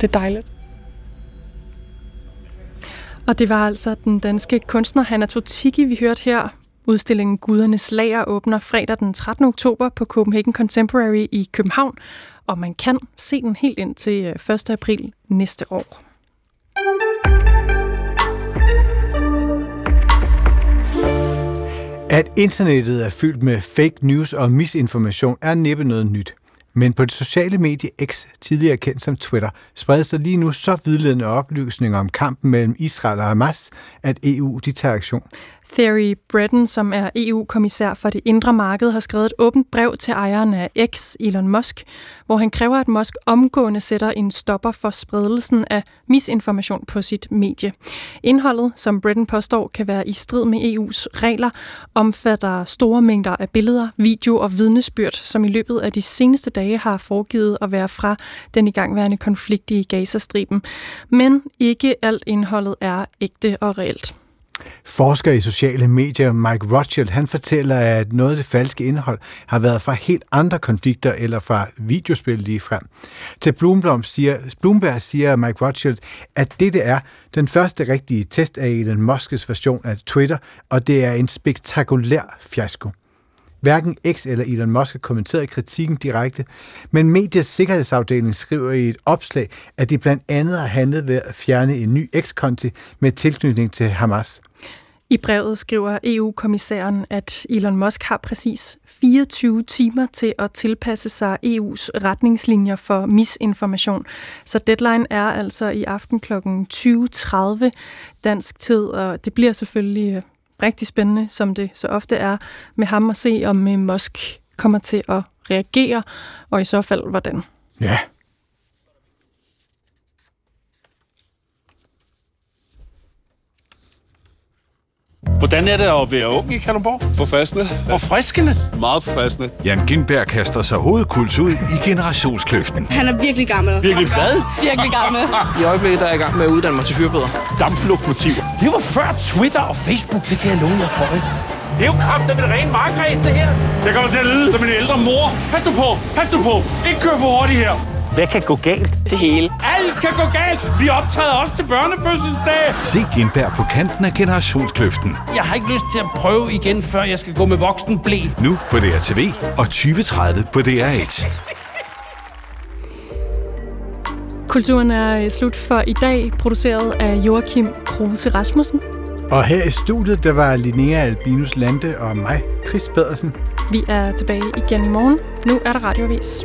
det er dejligt. Og det var altså den danske kunstner Hanna Totiki, vi hørte her. Udstillingen Gudernes Lager åbner fredag den 13. oktober på Copenhagen Contemporary i København, og man kan se den helt ind til øh, 1. April næste år. At internettet er fyldt med fake news og misinformation er næppe noget nyt. Men på det sociale medie X, tidligere kendt som Twitter, spredes der lige nu så vidledende oplysninger om kampen mellem Israel og Hamas, at EU de tager aktion. Thierry Breton, som er EU-kommissær for det indre marked, har skrevet et åbent brev til ejeren af X, Elon Musk, hvor han kræver, at Musk omgående sætter en stopper for spredelsen af misinformation på sit medie. Indholdet, som Breton påstår kan være i strid med EU's regler, omfatter store mængder af billeder, video og vidnesbyrd, som i løbet af de seneste dage har foregivet at være fra den igangværende konflikt i Gazastriben. Men ikke alt indholdet er ægte og reelt. Forsker i sociale medier Mike Rothschild, han fortæller, at noget af det falske indhold har været fra helt andre konflikter eller fra videospil lige frem. Til Bloomberg siger, Bloomberg siger Mike Rothschild, at dette er den første rigtige test af Elon Musk's version af Twitter, og det er en spektakulær fiasko. Hverken X eller Elon Musk har kommenteret kritikken direkte, men mediets sikkerhedsafdeling skriver i et opslag, at de blandt andet har handlet ved at fjerne en ny X-konti med tilknytning til Hamas. I brevet skriver EU-kommissæren, at Elon Musk har præcis 24 timer til at tilpasse sig EU's retningslinjer for misinformation. Så deadline er altså i aften kl. 20.30 dansk tid, og det bliver selvfølgelig øh, rigtig spændende, som det så ofte er med ham at se, om øh, Musk kommer til at reagere, og i så fald hvordan. Ja. Hvordan er det at være ung i Kalundborg? Forfriskende. Forfriskende? Meget forfriskende. Jan Gindberg kaster sig hovedkuls ud i generationskløften. Han er virkelig gammel. Virkelig hvad? Virkelig gammel. *laughs* I øjeblikket der er jeg i gang med at uddanne mig til fyrbøder. Damplokomotiv. Det var før Twitter og Facebook, det kan jeg love jer for? Det er jo kraftigt med det rene markræs, det her. Jeg kommer til at lyde som en ældre mor. Pas nu på, pas nu på. Ikke kør for hurtigt her. Hvad kan gå galt? Det hele. Alt kan gå galt. Vi optræder også til børnefødselsdag. Se Gindberg på kanten af generationskløften. Jeg har ikke lyst til at prøve igen, før jeg skal gå med voksen blæ. Nu på DRTV og 2030 på DR1. Kulturen er slut for i dag, produceret af Joachim Kruse Rasmussen. Og her i studiet, der var Linnea Albinus Lande og mig, Chris Pedersen. Vi er tilbage igen i morgen. Nu er der radiovis.